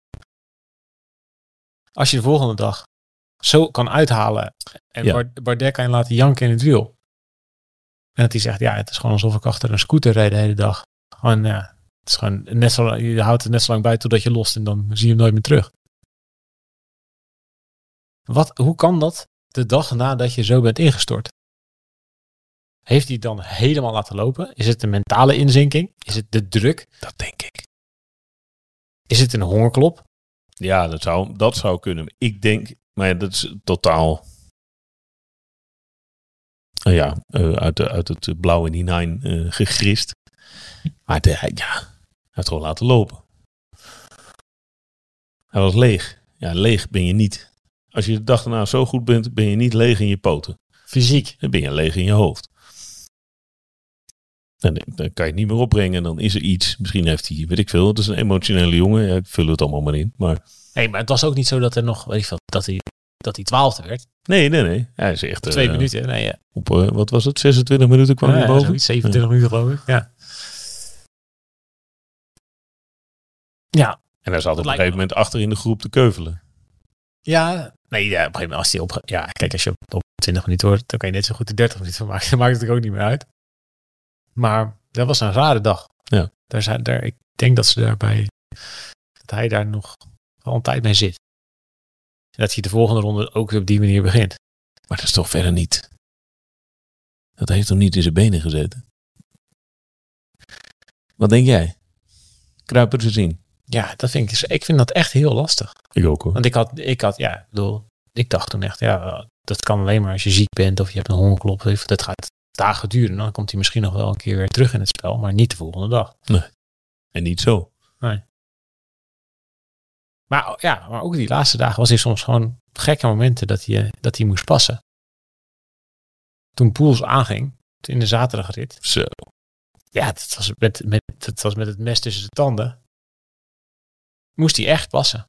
Als je de volgende dag zo kan uithalen en Ja. Bar- Bardet kan je laten janken in het wiel. En dat hij zegt, ja, het is gewoon alsof ik achter een scooter rijd de hele dag. Gewoon, ja, het is gewoon net zo je houdt het net zo lang bij totdat je lost en dan zie je hem nooit meer terug. Wat, hoe kan dat de dag nadat je zo bent ingestort? Heeft hij dan helemaal laten lopen? Is het een mentale inzinking? Is het de druk? dat denk ik. Is het een hongerklop? Ja, dat zou, dat zou kunnen. Ik denk, maar ja, dat is totaal. Nou ja, eh, uit, de, uit het blauwe hinein eh gegrist. Maar de, ja, hij heeft gewoon laten lopen. Hij was leeg. Ja, leeg ben je niet. Als je de dag daarna zo goed bent, ben je niet leeg in je poten. Fysiek. Dan ben je leeg in je hoofd. En dan kan je het niet meer opbrengen. Dan is er iets. Misschien heeft hij, weet ik veel. Het is een emotionele jongen. Ja, ik vul het allemaal maar in. Maar Nee, maar het was ook niet zo dat er nog, weet ik veel, dat hij, dat hij twaalfde werd. Nee, nee, nee. Hij is echt... Op twee eh, minuten. Nee, ja. Op, eh, wat was het? 26 minuten kwam Ja, hij boven? zoiets, 27 minuten geloof ik. Ja. Ja. En hij zat op een gegeven moment achter in de groep te keuvelen. Ja. Nee, ja, op een gegeven moment als hij op... Ja, kijk, als je op, op 20 minuten hoort, dan kan je net zo goed de 30 minuten van maken. [LAUGHS] Dan maakt het ook niet meer uit. Maar dat was een rare dag. Ja. Daar zijn, daar, ik denk dat ze daarbij... Dat hij daar nog wel een tijd mee zit. En dat hij de volgende ronde ook op die manier begint. Maar dat is toch verder niet... Dat heeft hem niet in zijn benen gezeten. Wat denk jij? Kruipen ze zien. Ja, dat vind ik, ik vind dat echt heel lastig. Ik ook hoor. Want ik had, ik had, ja, ik bedoel, ik dacht toen echt, ja, dat kan alleen maar als je ziek bent of je hebt een hongerklop. Dat gaat dagen duren. Dan komt hij misschien nog wel een keer weer terug in het spel, maar niet de volgende dag. En niet zo. Maar ja, maar ook die laatste dagen was hij soms gewoon gekke momenten dat hij, dat hij moest passen. Toen Poels aanging, in de zaterdagrit. Zo. Ja, dat was met, met, dat was met het mes tussen zijn tanden. Moest hij echt passen.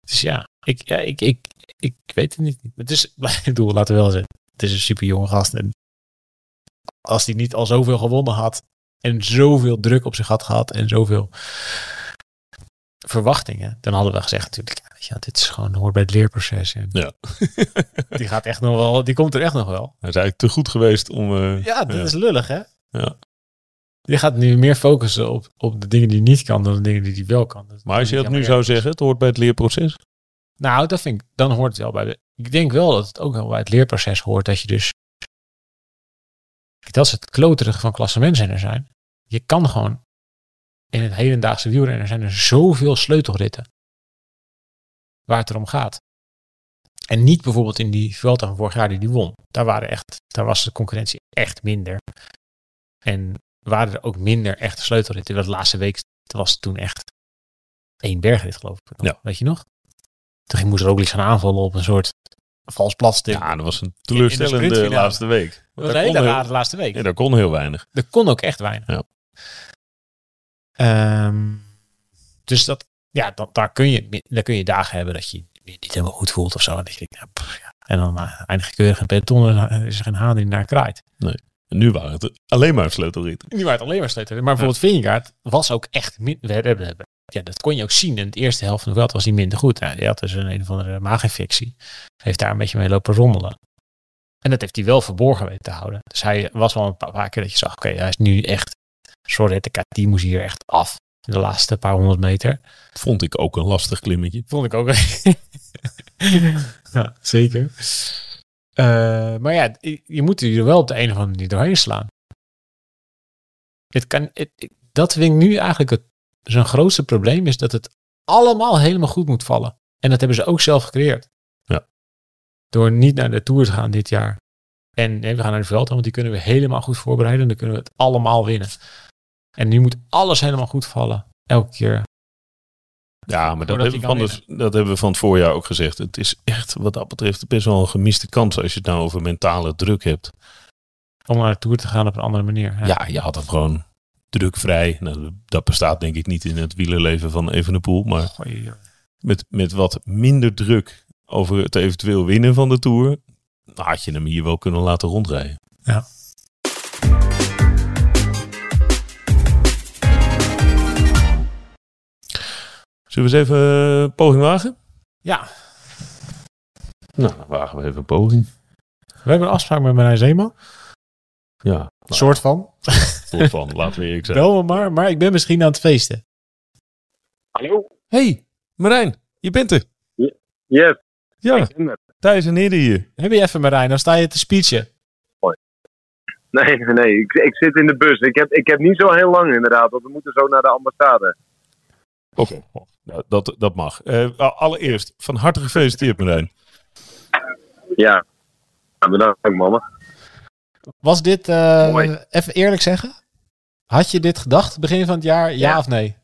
Dus ja, ik, ja, ik, ik, ik weet het niet. Het is, [LAUGHS] ik bedoel, laten we wel zeggen, het is een super jonge gast. En als hij niet al zoveel gewonnen had en zoveel druk op zich had gehad en zoveel verwachtingen, dan hadden we gezegd natuurlijk, ja, weet je, dit is gewoon hoort bij het leerproces. En Ja. [LAUGHS] die gaat echt nog wel, die komt er echt nog wel. Hij is eigenlijk te goed geweest om... eh, Ja, dat is lullig, hè? Ja. Je gaat nu meer focussen op, op de dingen die hij niet kan dan de dingen die hij wel kan. Dat- Maar als je dat nu zou zeggen, het hoort bij het leerproces. Nou, dat vind ik, dan hoort het wel bij de. Ik denk wel dat het ook wel bij het leerproces hoort dat je dus. Dat is het kloterige van klassementsrenner zijn. Je kan gewoon. In het hedendaagse wielrennen zijn er zoveel sleutelritten. Waar het erom gaat. En niet bijvoorbeeld in die Vuelta van vorig jaar die die won. Daar, waren echt, daar was de concurrentie echt minder. En waren er ook minder echte sleutelritten. De laatste week was het toen echt één bergrit geloof ik. nog. Ja. Weet je nog? Toen moest Roglic gaan aanvallen op een soort vals platstuk. Ja, dat was een teleurstellende laatste week. dat was een hele heel- laatste week. Ja, daar kon heel weinig. Er kon ook echt weinig. Ja. Ehm, dus dat, ja, dat, daar, kun je, daar kun je dagen hebben dat je je niet helemaal goed voelt of zo. En, dat je denkt, ja, pff, ja. en dan uh, eindig je keurig in peloton en is er geen haan die naar kraait. En nu waren het alleen maar sleutelritten. Nu waren het alleen maar sleutel. Maar bijvoorbeeld Vingegaard was ook echt... We hebben- ja, dat kon je ook zien. In de eerste helft van de was hij minder goed. Hij had dus een, een of andere maaginfectie. Heeft daar een beetje mee lopen rommelen. En dat heeft hij wel verborgen weten te houden. Dus hij was wel een paar, keer dat je zag... Oké, hij is nu echt... Sorry, de KT moest hier echt af. De laatste paar honderd meter. Vond ik ook een lastig klimmetje. Vond ik ook. [LAUGHS] ja, zeker. Eh, maar ja, je- moet er wel op de een of andere manier doorheen slaan. Het kan, het, het- dat vind ik nu eigenlijk het, zijn grootste probleem is dat het allemaal helemaal goed moet vallen. En dat hebben ze ook zelf gecreëerd. Ja. Door niet naar de Tour te gaan dit jaar. En nee, we gaan naar de Vuelta, want die kunnen we helemaal goed voorbereiden. En dan kunnen we het allemaal winnen. En nu moet alles helemaal goed vallen. Elke keer. Ja, maar dat hebben, we van de, dat hebben we van het voorjaar ook gezegd. Het is echt, wat dat betreft, best wel een gemiste kans als je het nou over mentale druk hebt. Om naar de Tour te gaan op een andere manier. Ja, je had het gewoon drukvrij. Nou, dat bestaat denk ik niet in het wielerleven van Evenepoel. Maar met, met wat minder druk over het eventueel winnen van de Tour... had je hem hier wel kunnen laten rondrijden. Ja. Zullen we eens even een poging wagen? Ja, Nou, dan wagen we even een poging. we hebben een afspraak met Marijn Zeeman. Ja, nou, soort van. soort van, laten we eerlijk zijn. Wel maar, maar ik ben misschien aan het feesten. Hallo? hey, Marijn, je bent er. Yes. Ja, Thijs en Hidde hier. Heb je even Marijn, dan sta je te speechen. Nee, [LAUGHS] nee, ik, ik zit in de bus. Ik heb, ik heb niet zo heel lang inderdaad, want we moeten zo naar de ambassade. Oké, nou, dat, dat mag. Eh, allereerst, van harte gefeliciteerd Marijn. Ja, ja bedankt mama. Was dit, eh, even eerlijk zeggen, had je dit gedacht begin van het jaar, ja, Ja. of nee?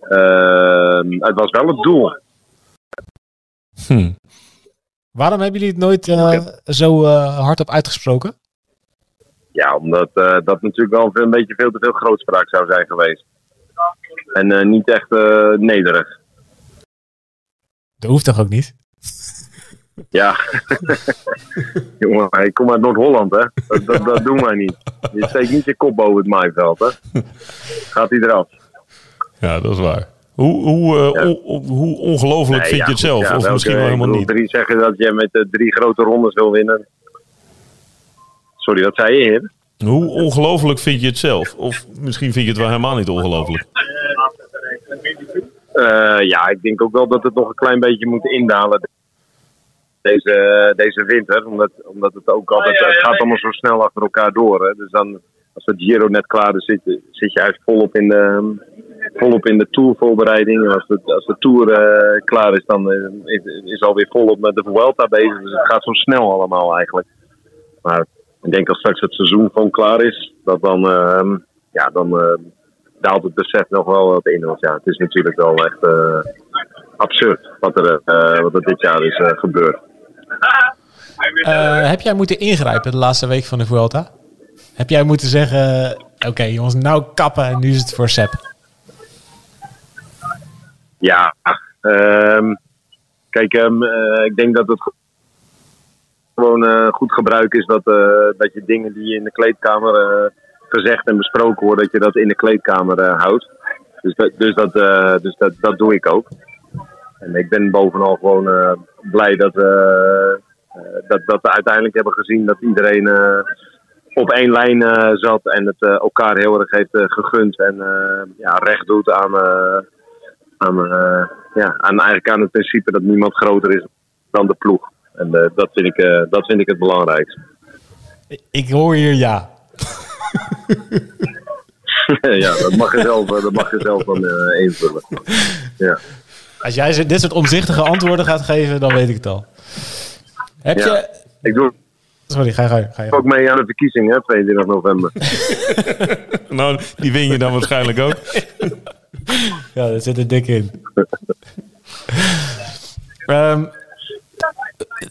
Ehm, het was wel het doel. Hm. Waarom hebben jullie het nooit eh, zo eh, hardop uitgesproken? Ja, omdat eh, dat natuurlijk wel een beetje veel te veel grootspraak zou zijn geweest. En eh, niet echt eh, nederig. Dat hoeft toch ook niet? Ja. [LAUGHS] Jongen, ik kom uit Noord-Holland, hè. Dat, dat, dat doen wij niet. Je steekt niet je kop boven het maaiveld, hè. Gaat hij eraf. Ja, dat is waar. Hoe, hoe, eh, hoe ongelooflijk Nee, vind ja, je het zelf? ja, of welke- misschien wel helemaal bedoel, niet? Drie zeggen dat je met de drie grote rondes wil winnen. Sorry, wat zei je, heer? Hoe ongelooflijk vind je het zelf? Of misschien vind je het wel helemaal niet ongelooflijk. Eh, ja, ik denk ook wel dat het nog een klein beetje moet indalen. Deze, deze winter. Omdat, omdat het ook altijd. Het gaat allemaal zo snel achter elkaar door. Hè. Dus dan, als de Giro net klaar is, zit, zit je eigenlijk volop in de, volop in de tourvoorbereiding. En als de, als de tour eh, klaar is, dan eh, is, is alweer volop met de Vuelta bezig. Dus het gaat zo snel allemaal eigenlijk. Maar ik denk als straks het seizoen gewoon klaar is, dat dan, ehm, ja, dan eh, daalt het besef nog wel wat in. Want ja, het is natuurlijk wel echt absurd wat er, wat er dit jaar is gebeurd. [LAUGHS] Eh, heb jij moeten ingrijpen de laatste week van de Vuelta? Heb jij moeten zeggen, oké jongens, nou kappen en nu is het voor Sepp? Ja, ehm, kijk, ehm, eh, ik denk dat het gewoon eh, goed gebruik is dat, eh, dat je dingen die in de kleedkamer eh, gezegd en besproken worden, dat je dat in de kleedkamer eh, houdt. Dus, dat, dus, dat, eh, dus dat, dat doe ik ook. En ik ben bovenal gewoon eh, blij dat, eh, eh, dat, dat we uiteindelijk hebben gezien dat iedereen eh, op één lijn zat en het elkaar heel erg heeft gegund en ja, recht doet aan, aan, ja, aan, eigenlijk aan het principe dat niemand groter is dan de ploeg. En dat, vind ik, dat vind ik het belangrijkste. Ik hoor hier ja. [LAUGHS] ja, dat mag je zelf, dat mag je zelf dan invullen. Ja. Als jij dit soort omzichtige antwoorden gaat geven, dan weet ik het al. Heb Ja. je... Ik doe Sorry, ga je gang. Ga je ook mee aan de verkiezingen, hè, 22 november. [LAUGHS] Nou, die win je dan waarschijnlijk ook. [LAUGHS] Ja, dat zit er dik in. [LAUGHS] Ehm,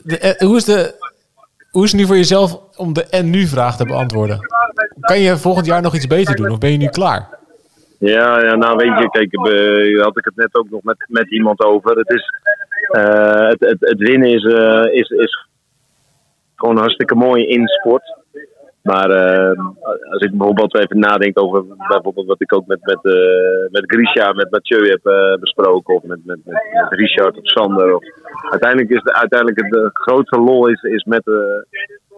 de- eh, hoe, is de, hoe is het nu voor jezelf om de en nu vraag te beantwoorden? Kan je volgend jaar nog iets beter doen of ben je nu klaar? Ja, ja, nou weet je, kijk, eh, had ik het net ook nog met, met iemand over. Het, is, eh, het, het, het winnen is, eh, is, is gewoon hartstikke mooi in sport. Maar als ik bijvoorbeeld even nadenk over bijvoorbeeld wat ik ook met, met, met Grisha, met Mathieu heb besproken, of met, met, met, met Richard of Sander. Of, uiteindelijk is de, uiteindelijk het de grootste lol is, is met,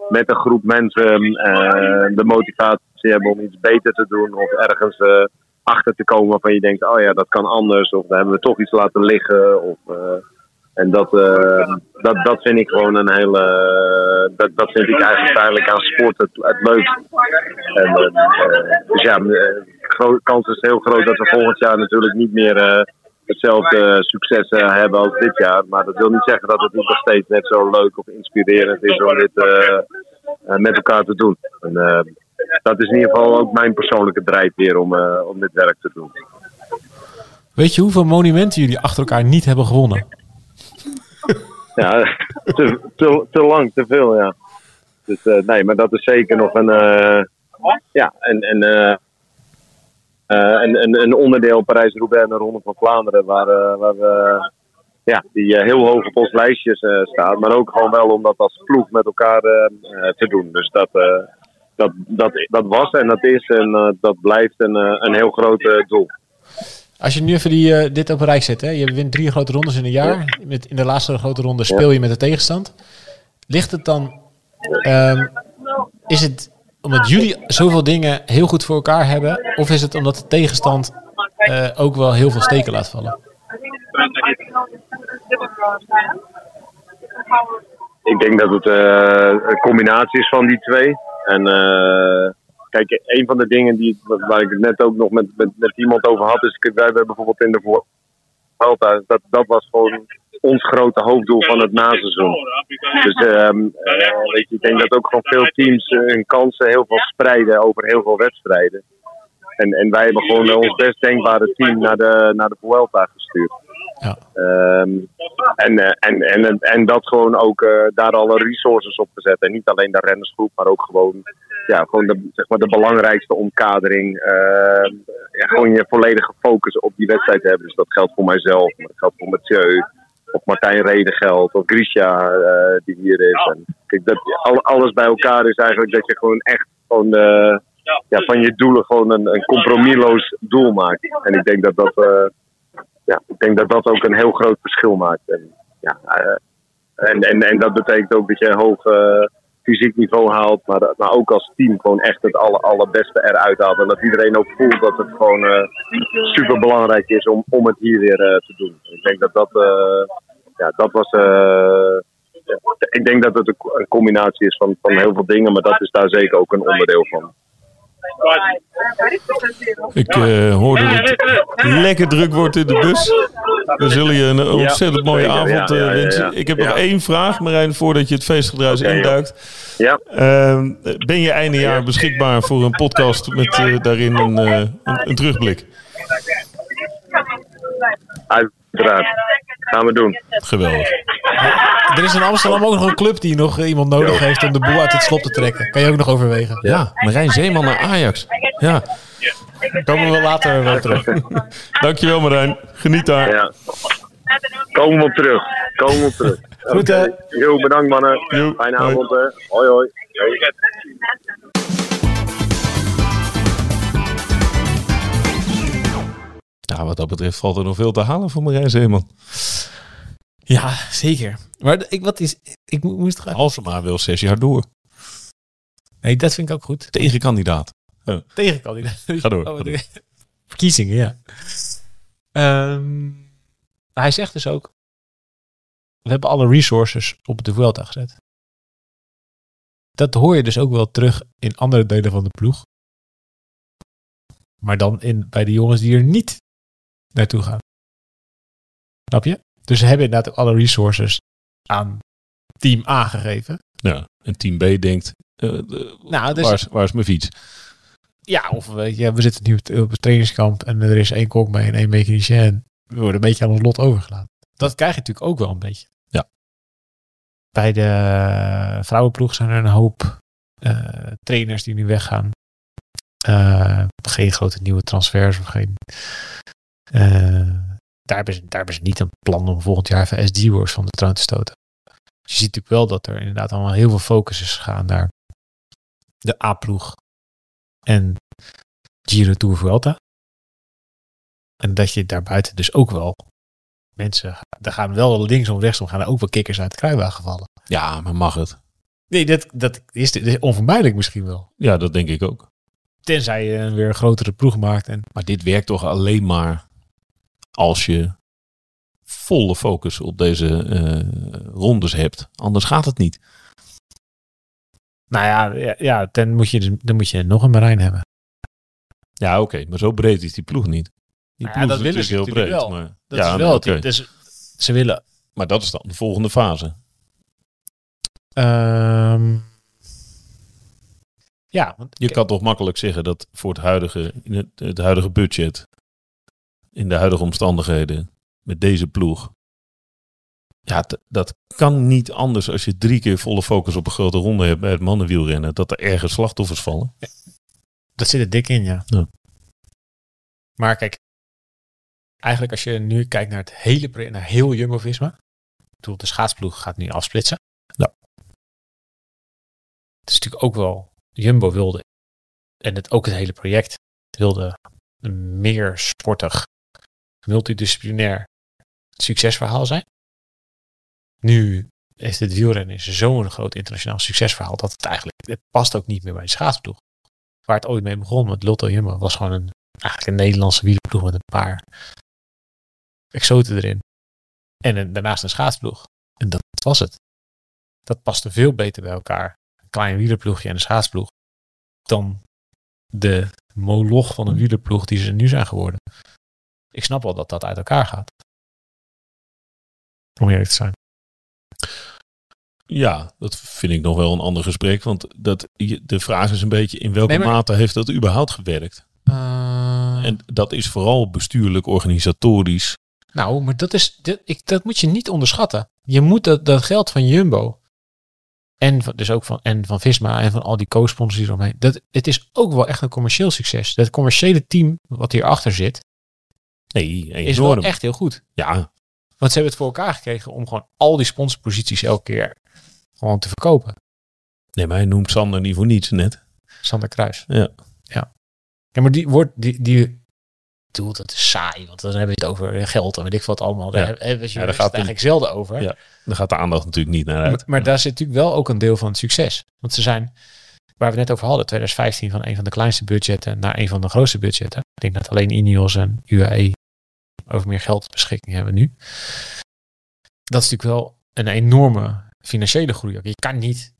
met een groep mensen de motivatie hebben om iets beter te doen of ergens achter te komen waarvan je denkt, oh ja, dat kan anders, of daar hebben we toch iets laten liggen. Of, eh, en dat, eh, dat, dat vind ik gewoon een hele. dat, dat vind ik eigenlijk uiteindelijk aan sport het, het leukste. En, eh, eh, dus ja, de kans is heel groot dat we volgend jaar natuurlijk niet meer eh, hetzelfde succes eh, hebben als dit jaar. Maar dat wil niet zeggen dat het niet nog steeds net zo leuk of inspirerend is om dit eh, eh, met elkaar te doen. En, eh, dat is in ieder geval ook mijn persoonlijke drijfveer om, eh, om dit werk te doen. Weet je hoeveel monumenten jullie achter elkaar niet hebben gewonnen? [LAUGHS] Ja, te, te, te lang, te veel, ja. Dus eh, nee, maar dat is zeker nog een. eh, ja, en, en een, een, een onderdeel Parijs-Roubaix en de Ronde van Vlaanderen, waar, waar we, ja, die heel hoog op ons lijstjes staat. Maar ook gewoon wel om dat als ploeg met elkaar te doen. Dus dat, dat, dat, dat was en dat is en eh, dat blijft een, eh, een heel groot eh, doel. Als je nu even die, dit op een rij zet, hè? je wint drie grote rondes in een jaar. Met, in de laatste grote ronde speel je met de tegenstand. Ligt het dan, ehm, is het omdat jullie zoveel dingen heel goed voor elkaar hebben? Of is het omdat de tegenstand ook wel heel veel steken laat vallen? Ik denk dat het een combinatie is van die twee. En eh, kijk, een van de dingen die, waar ik het net ook nog met, met, iemand over had, is wij hebben bijvoorbeeld in de Vuelta, dat, dat was gewoon ons grote hoofddoel van het naseizoen. Dus eh, weet je, ik denk dat ook gewoon veel teams eh, hun kansen heel veel spreiden over heel veel wedstrijden. En, en wij hebben gewoon ons best denkbare team naar de, naar de Vuelta gestuurd. Ja. Ehm, en, eh, en, en, en, dat gewoon ook eh, daar alle resources op gezet. En niet alleen de rennersgroep, maar ook gewoon, ja, gewoon de, zeg maar de belangrijkste omkadering. Ehm, ja, gewoon je volledige focus op die wedstrijd hebben. Dus dat geldt voor mijzelf, maar dat geldt voor Mathieu. Of Martijn Reden geldt, of Grisha eh, die hier is. Kijk, dat, al- alles bij elkaar is eigenlijk dat je gewoon echt gewoon, ja, van je doelen gewoon een, een compromisloos doel maakt. En ik denk dat dat, ja, ik denk dat dat ook een heel groot verschil maakt. En, ja, eh, en, en, en dat betekent ook dat je een hoog eh, fysiek niveau haalt, maar, maar ook als team gewoon echt het aller, allerbeste eruit haalt. En dat iedereen ook voelt dat het gewoon eh, super belangrijk is om, om het hier weer te doen. Ik denk dat dat, ja, dat was. ik denk dat het een combinatie is van, van heel veel dingen, maar dat is daar zeker ook een onderdeel van. Ik eh, hoorde dat het lekker druk wordt in de bus. We zullen je een ontzettend mooie avond eh, wensen. Ik heb nog één vraag, Marijn, voordat je het feestgedruis induikt. Ja, Ehm, ben je einde jaar beschikbaar voor een podcast met eh, daarin een, een, een terugblik? uiteraard. Gaan we doen. Geweldig. [LAUGHS] Er is in Amsterdam ook nog een club die nog eh, iemand nodig heeft om de boel uit het slop te trekken. Kan je ook nog overwegen. Ja, Marijn Zeeman naar Ajax. Ja, komen we later wel terug. [LAUGHS] Dankjewel Marijn. Geniet daar. Ja. Komen we op terug. Komen we op terug. [LAUGHS] Goed, hè? Jo, bedankt mannen. Fijne hoi. avond. Hè. Hoi hoi. Hoi. Ja, wat dat betreft valt er nog veel te halen voor Marijn Zeeman. Ja, zeker. Maar ik, wat is, ik mo- moest gaan. Als ze maar wil zes jaar door. Nee, dat vind ik ook goed. Tegenkandidaat. Tegenkandidaat. [LAUGHS] Ga door, Oh, ga door. Verkiezingen, ja. Ehm, hij zegt dus ook, we hebben alle resources op de Vuelta gezet. Dat hoor je dus ook wel terug in andere delen van de ploeg. Maar dan in, bij de jongens die er niet naartoe gaan. Snap je? Dus ze hebben inderdaad alle resources aan team A gegeven. Ja, en team B denkt, eh, de- Nou, dus waar, is, waar is mijn fiets? Ja, of weet je, we zitten nu op- het trainingskamp en er is één kok mee en één mechanicien. We worden een beetje aan ons lot overgelaten. Dat krijg je natuurlijk ook wel een beetje. Ja. Bij de vrouwenploeg zijn er een hoop eh, trainers die nu weggaan. Eh, geen grote nieuwe transfers of geen. eh, daar, hebben ze, daar hebben ze niet een plan om volgend jaar even SD-wars van de troon te stoten. Dus je ziet natuurlijk wel dat er inderdaad allemaal heel veel focus is gegaan naar de A-ploeg en Giro Tour Vuelta. En dat je daarbuiten dus ook wel mensen, er gaan wel linksom rechtsom gaan er ook wel kikkers uit de kruiwagen vallen. Ja, maar mag het? Nee, dat, dat, is, dat is onvermijdelijk misschien wel. Ja, dat denk ik ook. Tenzij je weer een grotere ploeg maakt. En, Maar dit werkt toch alleen maar als je volle focus op deze eh, rondes hebt. Anders gaat het niet. nou ja, ja, ja dan, moet je, dus- dan moet je nog een Marijn hebben. Ja, oké, maar zo breed is die ploeg niet. Die Nou ja, ploeg dat is willen natuurlijk ze heel breed. wel. Maar, Dat ja, is wel het. Dus ze willen. Maar dat is dan de volgende fase. ehm, ja, want Je kan toch makkelijk zeggen dat voor het huidige, het huidige budget, in de huidige omstandigheden, met deze ploeg. Ja, dat kan niet anders als je drie keer volle focus op een grote ronde hebt bij het mannenwielrennen, dat er ergens slachtoffers vallen. dat zit er dik in, ja. Ja. Maar kijk, eigenlijk als je nu kijkt naar het hele naar heel Jumbo-Visma. Bedoel, de schaatsploeg gaat nu afsplitsen. Ja. Het is natuurlijk ook wel, Jumbo wilde, en het, ook het hele project wilde meer sportig, multidisciplinair succesverhaal zijn. Nu is het wielrennen zo'n groot internationaal succesverhaal dat het eigenlijk, het past ook niet meer bij de schaatsploeg. Waar het ooit mee begon met Lotto Jumbo was gewoon een, eigenlijk een Nederlandse wielerploeg met een paar exoten erin. En een, daarnaast een schaatsploeg. En dat was het. Dat paste veel beter bij elkaar. Een klein wielerploegje en een schaatsploeg. Dan de moloch van een wielerploeg die ze nu zijn geworden. Ik snap wel dat dat uit elkaar gaat. Om eerlijk te zijn. Ja, dat vind ik nog wel een ander gesprek. Want dat, je- de vraag is een beetje in welke Nee, maar- mate heeft dat überhaupt gewerkt? En dat is vooral bestuurlijk, organisatorisch. Nou, maar dat, is, dit, ik, dat moet je niet onderschatten. Je moet dat, dat geld van Jumbo en van, dus ook van, en van Visma en van al die co-sponsors die eromheen. Dat, het is ook wel echt een commercieel succes. Dat commerciële team wat hierachter zit, Nee, is wel echt heel goed. Ja, Want ze hebben het voor elkaar gekregen om gewoon al die sponsorposities elke keer gewoon te verkopen. nee, maar hij noemt Sander niet voor niets net. Sander Kruis. Ja. Ja, ja maar die wordt, die, die, doe dat is saai, want dan hebben we het over geld en weet ik wat allemaal. Daar Ja. Ja, daar gaat het eigenlijk zelden over. Ja. Daar gaat de aandacht natuurlijk niet naar uit. Maar, maar daar zit natuurlijk wel ook een deel van het succes. Want ze zijn, waar we het net over hadden, 2015 van een van de kleinste budgetten naar een van de grootste budgetten. Ik denk dat alleen Ineos en UAE over meer geld beschikking hebben nu. Dat is natuurlijk wel een enorme financiële groei. Je kan niet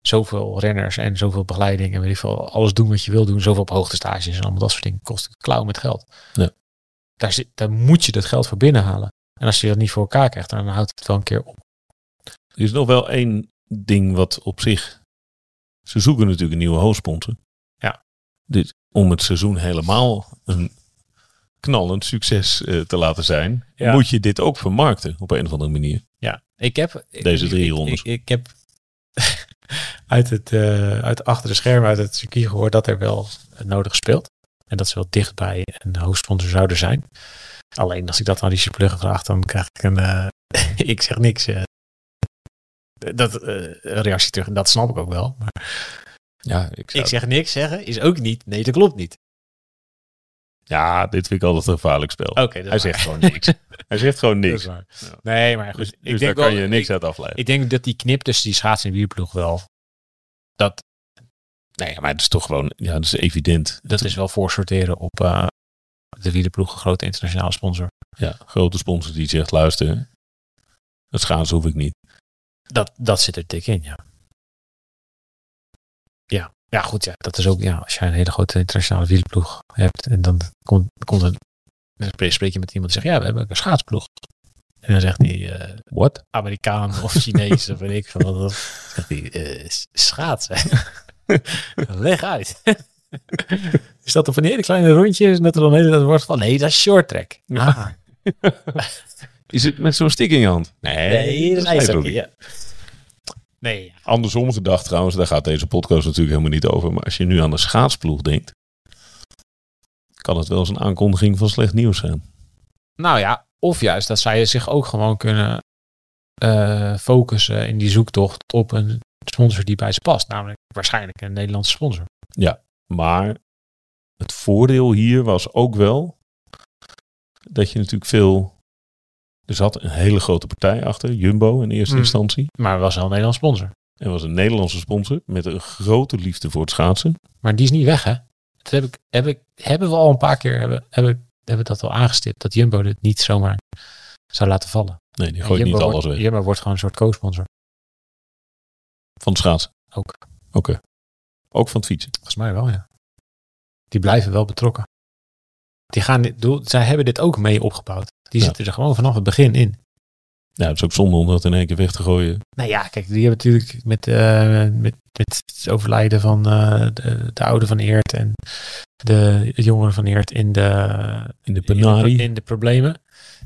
zoveel renners en zoveel begeleiding en weet ik veel, alles doen wat je wil doen. Zoveel op hoogtestages en allemaal dat soort dingen. Kost een klauw met geld. Ja. Daar, zit, daar moet je dat geld voor binnenhalen. En als je dat niet voor elkaar krijgt, dan houdt het wel een keer op. Er is nog wel één ding wat op zich... Ze zoeken natuurlijk een nieuwe hoofdsponsor. Ja. Dit, om het seizoen helemaal een knallend succes eh, te laten zijn... Ja. moet je dit ook vermarkten op een of andere manier. Ja, ik heb Deze drie ik- rondes. Ik, ik heb [LAUGHS] uit het eh, uit achter de schermen uit het circuit gehoord dat er wel nodig speelt en dat ze wel dichtbij een hoofdsponsor zouden zijn. Alleen als ik dat aan die pluggen vraag, dan krijg ik een eh, [LAUGHS] ik zeg niks. dat eh, reactie terug en dat snap ik ook wel. Maar Ja, ik, ik zeg niks zeggen is ook niet. Nee, dat klopt niet. Ja, dit vind ik altijd een gevaarlijk spel. Oké, Hij zegt gewoon niks. [LAUGHS] Hij zegt gewoon Dat niks. is waar. Ja. Nee, maar goed. Dus, ik dus daar denk kan wel, je niks ik, uit afleiden. ik denk dat die knip tussen die schaats- en wierploeg wel dat nee, maar het is toch gewoon... Ja, dat is evident. Dat is wel voorsorteren op eh, de wielerploeg, een grote internationale sponsor. Ja, grote sponsor die zegt, luister, het schaatsen hoef ik niet. Dat, dat zit er dik in, ja. Ja, ja goed, ja, dat is ook, ja, als jij een hele grote internationale wielerploeg hebt en dan komt, komt een, dan spreek- je met iemand die zegt, ja, we hebben een schaatsploeg. En dan zegt hij, eh What? Amerikaan [LAUGHS] of Chinees of weet ik veel. wat. Zegt hij, s- schaatsen. [LAUGHS] Leg uit. [LAUGHS] is dat op een hele kleine rondjes en dat er dan hele tijd wordt van, nee, dat is short track. Ah. Is het met zo'n stick in je hand? Nee, dat is ijshockey, ja. Nee, Andersom gedacht trouwens, daar gaat deze podcast natuurlijk helemaal niet over. Maar als je nu aan de schaatsploeg denkt, kan het wel eens een aankondiging van slecht nieuws zijn. Nou ja, of juist dat zij zich ook gewoon kunnen eh, focussen in die zoektocht op een sponsor die bij ze past. Namelijk waarschijnlijk een Nederlandse sponsor. Maar het voordeel hier was ook wel dat je natuurlijk veel... Er zat een hele grote partij achter, Jumbo in eerste Hmm. instantie. Maar was wel een Nederlandse sponsor. Er was een Nederlandse sponsor met een grote liefde voor het schaatsen. Maar die is niet weg, hè? Dat heb ik, heb ik, hebben we al een paar keer hebben, hebben, hebben dat al aangestipt. Dat Jumbo dit niet zomaar zou laten vallen. Nee, die En gooit Jumbo niet wordt, alles weg. Jumbo wordt gewoon een soort co-sponsor. Van het schaatsen? Ook. Oké. Ook van het fietsen? Volgens mij wel, ja. Die blijven wel betrokken. Die gaan dit, doe- zij hebben dit ook mee opgebouwd. Die Ja. zitten er gewoon vanaf het begin in. Ja, het is ook zonde om dat in één keer weg te gooien. Nou ja, kijk, die hebben natuurlijk met, eh, met, met het overlijden van eh, de, de oude van Eert en de jongeren van Eert in de, In de penarie. in de problemen.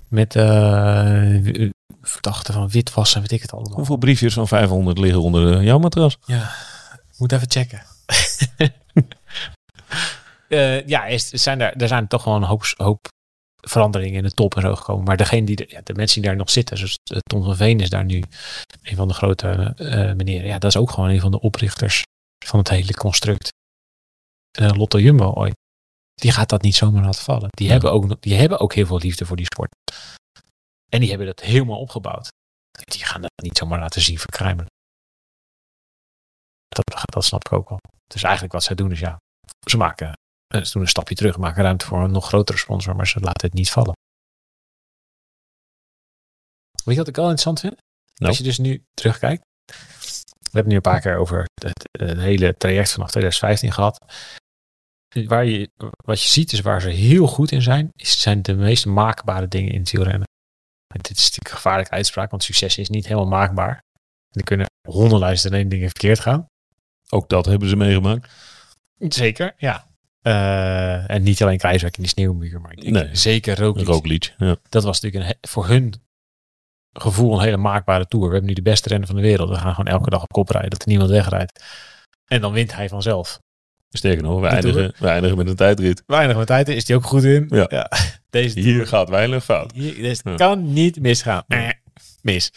Met eh verdachten van witwassen, weet ik het allemaal. Hoeveel briefjes van 500 liggen onder jouw matras? Ja, moet even checken. [LAUGHS] eh, ja, is, zijn er, er zijn toch wel een hoop, hoop veranderingen in de top en zo gekomen. Maar degene die, de, ja, de mensen die daar nog zitten, zoals eh, Tom van Veen is daar nu een van de grote eh meneren. Ja, dat is ook gewoon een van de oprichters van het hele construct. Eh, Lotto Jumbo ooit. Die gaat dat niet zomaar laten vallen. Die, Ja. hebben ook, die hebben ook heel veel liefde voor die sport. En die hebben dat helemaal opgebouwd. Die gaan dat niet zomaar laten zien verkruimelen. Dat, dat snap ik ook wel. Dus eigenlijk wat zij doen is ja, ze maken eh, ze doen een stapje terug, maken ruimte voor een nog grotere sponsor, maar ze laten het niet vallen. Weet je wat ik wel interessant vind? Nou. Als je dus nu terugkijkt. We hebben nu een paar keer over het, het hele traject vanaf 2015 gehad. Waar je, wat je ziet is waar ze heel goed in zijn, is, zijn de meest maakbare dingen in het wielrennen. En dit is natuurlijk een gevaarlijke uitspraak, want succes is niet helemaal maakbaar. En er kunnen honderdduizend en één dingen verkeerd gaan. Ook dat hebben ze meegemaakt. Zeker, ja. Eh, en niet alleen Kruiswijk in die sneeuwmuur, maar ik denk Nee. zeker Roglic. Roglic. Ja. Dat was natuurlijk een, voor hun gevoel een hele maakbare tour. We hebben nu de beste renner van de wereld. We gaan gewoon elke dag op kop rijden, dat er niemand wegrijdt. En dan wint hij vanzelf. Sterker nog, we eindigen, we eindigen met een tijdrit. Weinig met tijd is hij ook goed in. Ja. [LAUGHS] Deze Hier gaat weinig fout. Hier, Ja. kan niet misgaan. Eh, mis.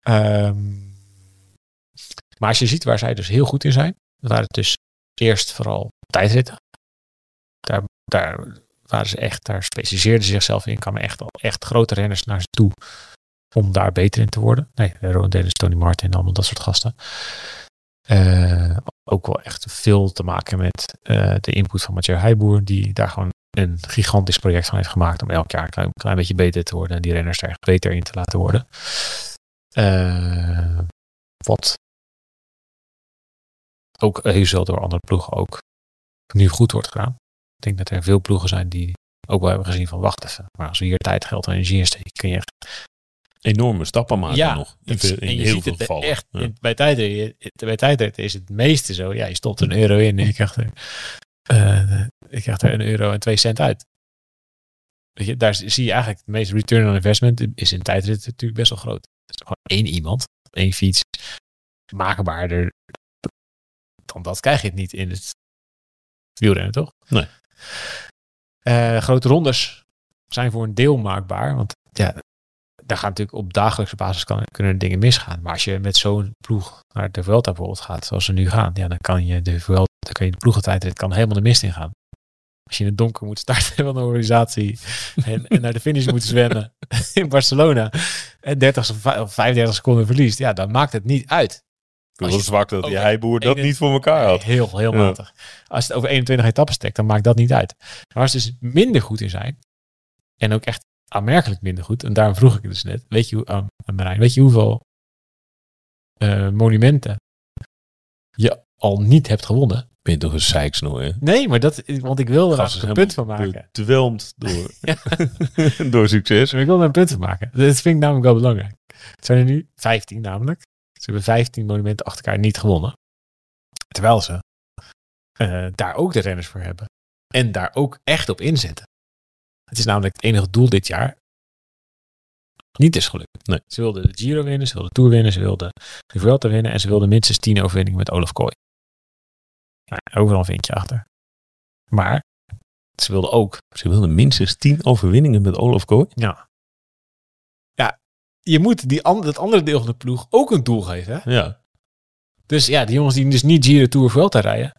Ehm, maar als je ziet waar zij dus heel goed in zijn, waren het dus eerst vooral tijdritten. Daar, daar waren ze echt, daar specialiseerden ze zichzelf in, kwamen echt echt grote renners naar ze toe om daar beter in te worden. Nee, Rowan Dennis, Tony Martin, allemaal dat soort gasten. Eh, ook wel echt veel te maken met eh, de input van Mathieu Heijboer, die daar gewoon een gigantisch project van heeft gemaakt om elk jaar een klein, beetje beter te worden en die renners er echt beter in te laten worden. Eh, wat ook heel veel door andere ploegen ook nu goed wordt gedaan. Ik denk dat er veel ploegen zijn die ook wel hebben gezien van wacht even, maar als we hier tijd, geld en energie in steken, kun je echt Enorme stappen maken ja, nog. In, veel- en in je heel ziet veel het gevallen. echt Ja. in- bij tijdrit, bij tijdrit is het meeste zo. Ja, je stopt een euro in en je krijgt er, eh, je krijgt er een euro en twee cent uit. Weet je, daar zie je eigenlijk het meeste return on investment is in tijdrit natuurlijk best wel groot. Het is gewoon één iemand, één fiets, maakbaarder dan dat krijg je het niet in het wielrennen, toch? Nee. Eh, grote rondes zijn voor een deel maakbaar, want ja, daar gaat natuurlijk op dagelijkse basis kan, kunnen dingen misgaan. Maar als je met zo'n ploeg naar de Vuelta bijvoorbeeld gaat, zoals ze nu gaan, ja, dan kan je de Vuelta, dan kan je de ploegentijdrit kan helemaal de mist ingaan. Als je in het donker moet starten [LAUGHS] van een organisatie en, en naar de finish moet zwemmen [LAUGHS] in Barcelona en 30 of vij- of 35 seconden verliest, ja, dan maakt het niet uit. Was zwak dat die heiboer dat niet voor elkaar had. Heel, heel matig. Als het over 21 etappes trekt, dan maakt dat niet uit. Maar als ze dus minder goed in zijn, en ook echt aanmerkelijk minder goed, en daarom vroeg ik het dus net, weet je, hoe, aan aan Marijn, weet je hoeveel eh, monumenten je al niet hebt gewonnen? Ben je toch een zeiksnoer, hè? Nee, maar dat, want ik wil er een punt van maken. Bedwelmd door, [LAUGHS] [LAUGHS] door succes. Ik wil er een punt van maken. Dat vind ik namelijk wel belangrijk. Het zijn er nu 15 namelijk. Ze hebben 15 monumenten achter elkaar niet gewonnen. Terwijl ze eh, daar ook de renners voor hebben. En daar ook echt op inzetten. Het is namelijk het enige doel dit jaar. Niet is gelukt. Nee. Ze wilden de Giro winnen, ze wilden de Tour winnen, ze wilden de Vuelta winnen en ze wilden minstens 10 overwinningen met Olaf Kooi. Nou, overal een vinkje achter. Maar ze wilden ook Ze wilden minstens tien overwinningen met Olaf Kooi. ja. Je moet die an dat andere deel van de ploeg ook een doel geven. Hè? Ja. Dus ja, die jongens die dus niet Giro Tour Vuelta rijden.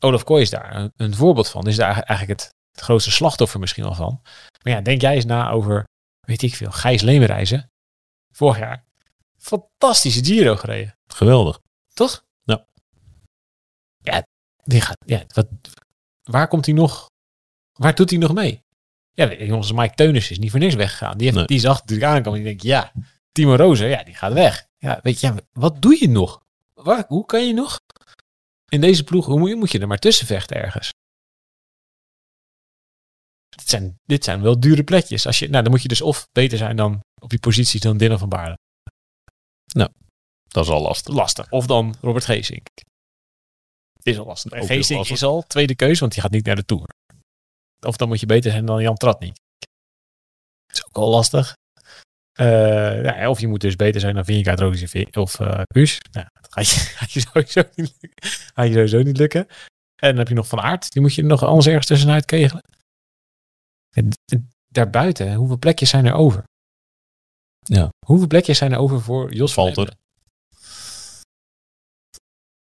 Olaf Kooi is daar een, een voorbeeld van. Is daar eigenlijk- het, het grootste slachtoffer misschien wel van. Maar ja, denk jij eens na over, weet ik veel, Gijs Leemreizen. Vorig jaar. Fantastische Giro gereden. Geweldig. Toch? Ja. Ja, die gaat, ja wat, waar komt hij nog? Waar doet hij nog mee? Ja, jongens, Mike Teunis is niet voor niks weggegaan. Die, heeft, Nee. die zag natuurlijk aankomen. Die denkt, ja, Timo Rozen, ja, die gaat weg. Ja, weet je, wat doe je nog? Waar, hoe kan je nog? In deze ploeg, hoe moet je, moet je er maar tussen vechten ergens? Dit zijn, dit zijn wel dure plekjes. Als je, nou, dan moet je dus of beter zijn dan op die positie dan Dylan van Baarle. Dat is al lastig. lastig. Of dan Robert Geesink. Is al lastig. Geesink is al tweede keus, want die gaat niet naar de Tour. Of dan moet je beter zijn dan Jan Tratnik. Dat is ook al lastig. Eh, ja, of je moet dus beter zijn dan Vingegaard, Roglic of uh. Nou, [LAUGHS] dat gaat je, [LAUGHS] gaat, je sowieso niet lukken. gaat je sowieso niet lukken. En dan heb je nog Van Aert. Die moet je nog anders ergens tussenuit kegelen. En daarbuiten, hoeveel plekjes zijn er over? Ja. Hoeveel plekjes zijn er over voor Jos Valter.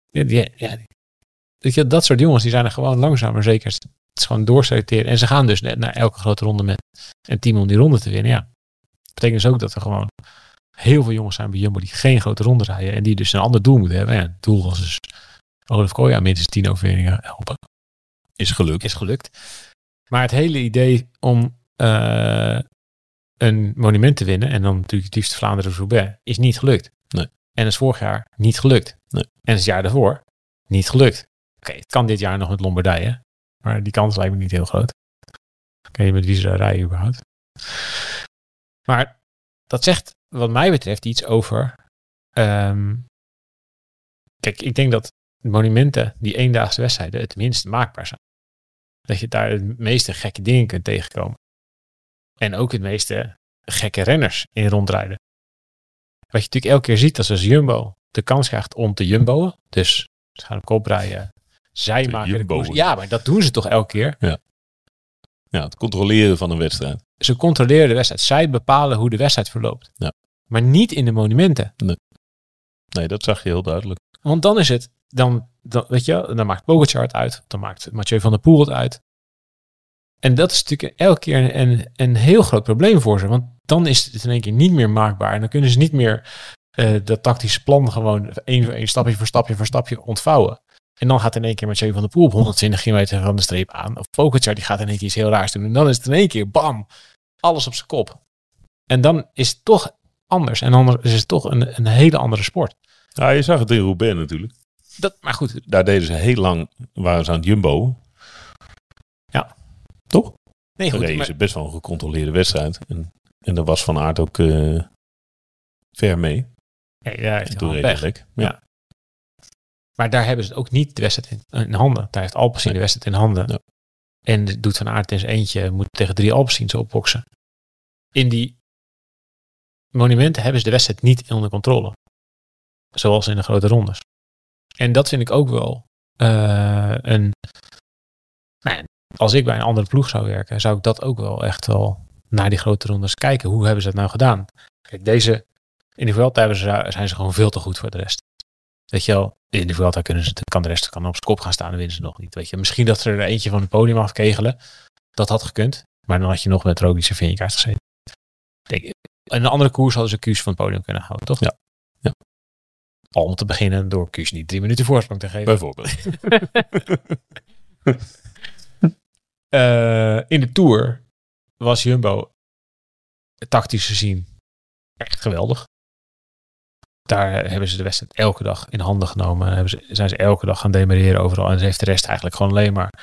Ja, ja, je, dat soort jongens die zijn er gewoon langzaam maar zeker. Het is gewoon doorselecteren. En ze gaan dus net naar elke grote ronde met een team om die ronde te winnen. Ja. Dat betekent dus ook dat er gewoon heel veel jongens zijn bij Jumbo die geen grote ronde rijden. En die dus een ander doel moeten hebben. Ja, het doel was dus Olaf Koya minstens 10 overwinningen helpen. Is gelukt. Is gelukt. Maar het hele idee om eh, een monument te winnen. En dan natuurlijk het liefst Vlaanderen-Roubaix. Is niet gelukt. Nee. En is vorig jaar niet gelukt. Nee. En het jaar daarvoor niet gelukt. Oké, het kan dit jaar nog met Lombardije. Maar die kans lijkt me niet heel groot. Kan je met wie ze rijden überhaupt? Maar dat zegt wat mij betreft iets over... ehm, kijk, ik denk dat monumenten, die eendaagse wedstrijden, het minst maakbaar zijn. Dat je daar de meeste gekke dingen kunt tegenkomen. En ook het meeste gekke renners in rondrijden. Wat je natuurlijk elke keer ziet als als Jumbo de kans krijgt om te jumboen. Dus ze gaan op kop rijden. Zij maken de koers. Ja, maar dat doen ze toch elke keer. Ja, het controleren van een wedstrijd. Ze controleren de wedstrijd. Zij bepalen hoe de wedstrijd verloopt. Ja. Maar niet in de monumenten. Nee, dat zag je heel duidelijk. Want dan is het, dan, dan weet je, dan maakt Pogacar het uit. Dan maakt Mathieu van der Poel het uit. En dat is natuurlijk elke keer een, een, een heel groot probleem voor ze. Want dan is het in één keer niet meer maakbaar. En dan kunnen ze niet meer eh, dat tactische plan gewoon één voor één, stapje voor stapje voor stapje ontvouwen. En dan gaat in één keer Mathieu van der Poel op 120 kilometer van de streep aan. Of Pogacar die gaat in één keer iets heel raars doen. En dan is het in één keer, bam, alles op zijn kop. En dan is het toch anders. En dan is het toch een, een hele andere sport. Ja, je zag het in Roubaix natuurlijk. Dat, maar goed, Daar deden ze heel lang, waren ze aan het Jumbo. Ja. Toch? nee, goed, reden maar- best wel een gecontroleerde wedstrijd. En, en daar was Van Aert ook eh, ver mee. Ja, ja, hij toen pech. Ja. Maar daar hebben ze ook niet de wedstrijd in, in handen. Daar heeft Alpecin de wedstrijd in handen. Ja. En doet Van Aert in zijn eentje, moet tegen drie Alpecins opboksen. In die monumenten hebben ze de wedstrijd niet onder controle. Zoals in de grote rondes. En dat vind ik ook wel eh, een... Nou ja, als ik bij een andere ploeg zou werken, zou ik dat ook wel echt wel naar die grote rondes kijken. Hoe hebben ze dat nou gedaan? Kijk, deze in de ze, zijn ze gewoon veel te goed voor de rest. Weet je wel, in de Vuelta kunnen ze, kan de rest kan op zijn kop gaan staan en winnen ze nog niet. Weet je, misschien dat ze er eentje van het podium afkegelen. Dat had gekund. Maar dan had je nog met Roglic en Vingegaard gezeten. Denk, een andere koers hadden ze Kuus van het podium kunnen houden, toch? Ja. Ja. Al om te beginnen door Kuus niet drie minuten voorsprong te geven. Bijvoorbeeld. [LAUGHS] Eh, in de Tour was Jumbo tactisch gezien echt geweldig. Daar hebben ze de wedstrijd elke dag in handen genomen. Hebben ze, zijn ze elke dag gaan demareren overal. En ze heeft de rest eigenlijk gewoon alleen maar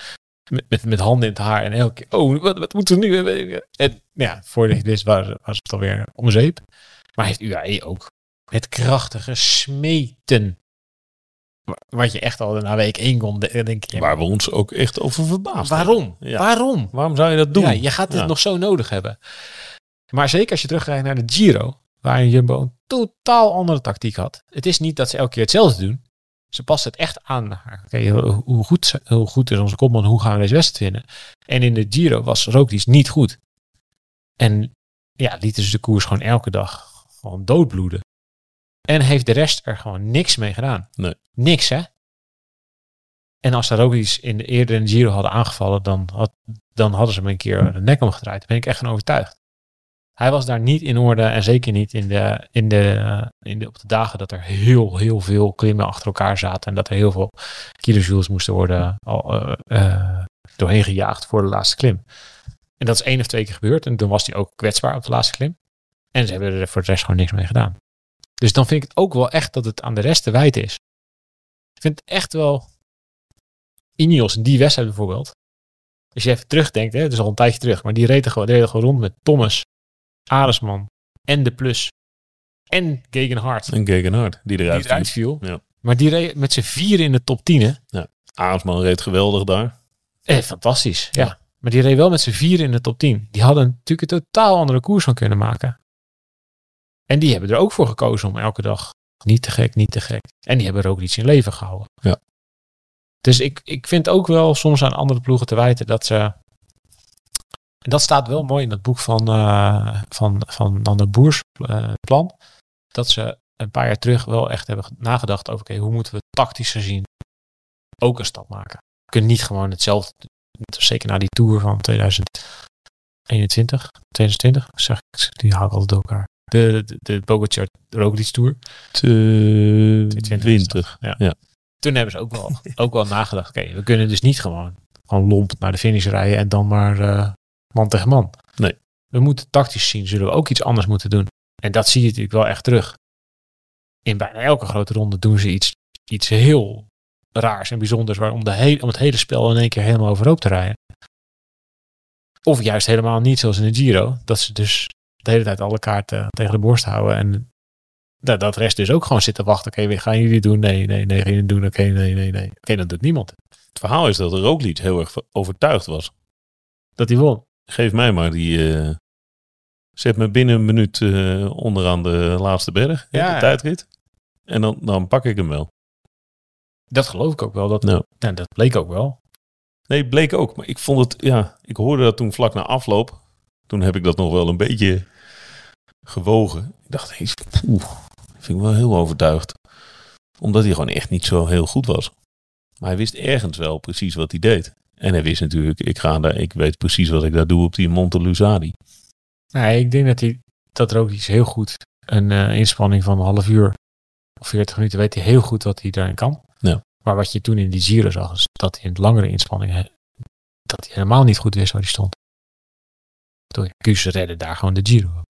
met, met, met handen in het haar. En elke keer, oh, wat, wat moeten we nu? En ja, voordat je wist was, was het alweer om zeep. Maar heeft UAE ook met krachtige smeten. Wa- Wat je echt al na week één kon, de- denk je. Waar we ons ook echt over verbaasd waarom? Ja. Waarom? Waarom zou je dat doen? Ja, je gaat het Ja. nog zo nodig hebben. Maar zeker als je terugkijkt naar de Giro, waar Jumbo een totaal andere tactiek had. Het is niet dat ze elke keer hetzelfde doen. Ze passen het echt aan naar oké, hoe, hoe goed, ze- hoe goed is onze kopman, hoe gaan we deze wedstrijd winnen. En in de Giro was Roglic niet goed. En ja, lieten ze de koers gewoon elke dag gewoon doodbloeden. En heeft de rest er gewoon niks mee gedaan. Nee. Niks, hè? En als de Roglic in de, eerder in de Giro hadden aangevallen, dan, had, dan hadden ze hem een keer de nek omgedraaid. Daar ben ik echt van overtuigd. Hij was daar niet in orde en zeker niet in de, in de, eh, in de, op de dagen dat er heel, heel veel klimmen achter elkaar zaten. En dat er heel veel kilojoules moesten worden eh, eh, doorheen gejaagd voor de laatste klim. En dat is één of twee keer gebeurd. En toen was hij ook kwetsbaar op de laatste klim. En ze hebben er voor de rest gewoon niks mee gedaan. Dus dan vind ik het ook wel echt dat het aan de rest te wijten is. Ik vind het echt wel... Ineos, in die wedstrijd bijvoorbeeld. Als je even terugdenkt, hè, het is al een tijdje terug. Maar die reden gewoon, reden gewoon rond met Thomas, Aresman en De Plus. En Gegenhard. En Gegenhard, die Die eruit viel. Ja. Maar die reed met z'n vier in de top 10. Hè? Arendsman reed geweldig daar. Eh, fantastisch, ja. Maar die reed wel met z'n vier in de top 10. Die hadden natuurlijk een totaal andere koers van kunnen maken. En die hebben er ook voor gekozen om elke dag niet te gek, niet te gek. En die hebben er ook iets in leven gehouden. Ja. Dus ik, ik vind ook wel soms aan andere ploegen te wijten dat ze. En dat staat wel mooi in het boek van, eh van, van Dan de Boers eh, plan. Dat ze een paar jaar terug wel echt hebben nagedacht over oké, hoe moeten we tactisch gezien ook een stap maken. We kunnen niet gewoon hetzelfde. Zeker na die tour van 2021, 2020, zeg ik, die haal ik altijd door elkaar. De, de, de Roglic Tour. 20. Ja. Ja. Toen hebben ze ook wel, ook wel nagedacht. Oké, we kunnen dus niet gewoon, gewoon lomp naar de finish rijden en dan maar eh, man tegen man. Nee. We moeten tactisch zien, zullen we ook iets anders moeten doen. En dat zie je natuurlijk wel echt terug. In bijna elke grote ronde doen ze iets, iets heel raars en bijzonders. Waar om, de hele, om het hele spel in één keer helemaal overhoop te rijden. Of juist helemaal niet, zoals in de Giro. Dat ze dus de hele tijd alle kaarten tegen de borst houden. En dat, dat rest dus ook gewoon zitten wachten. Oké, gaan jullie doen? Nee, nee, nee, gaan jullie doen? Oké, nee, nee, nee. Oké, dat doet niemand. Het verhaal is dat Roglic heel erg overtuigd was. Dat hij won. Geef mij maar die... eh, zet me binnen een minuut eh, onderaan de laatste berg. Ja. De tijdrit. En dan, dan pak ik hem wel. Dat geloof ik ook wel. Dat, Nou. ja, dat bleek ook wel. Nee, bleek ook. Maar ik vond het, ja, ik hoorde dat toen vlak na afloop. Toen heb ik dat nog wel een beetje gewogen. Ik dacht, hey, oeh, vind ik wel heel overtuigd. Omdat hij gewoon echt niet zo heel goed was. Maar hij wist ergens wel precies wat hij deed. En hij wist natuurlijk, ik, ga daar, ik weet precies wat ik daar doe op die Monte Lusadi. Nee, ik denk dat hij dat Roglic heel goed een eh, inspanning van een half uur of 40 minuten weet hij heel goed wat hij daarin kan. Ja. Maar wat je toen in die Giro zag, is dat hij in langere inspanningen dat hij helemaal niet goed wist waar hij stond. Toen Kuus redde daar gewoon de Giro.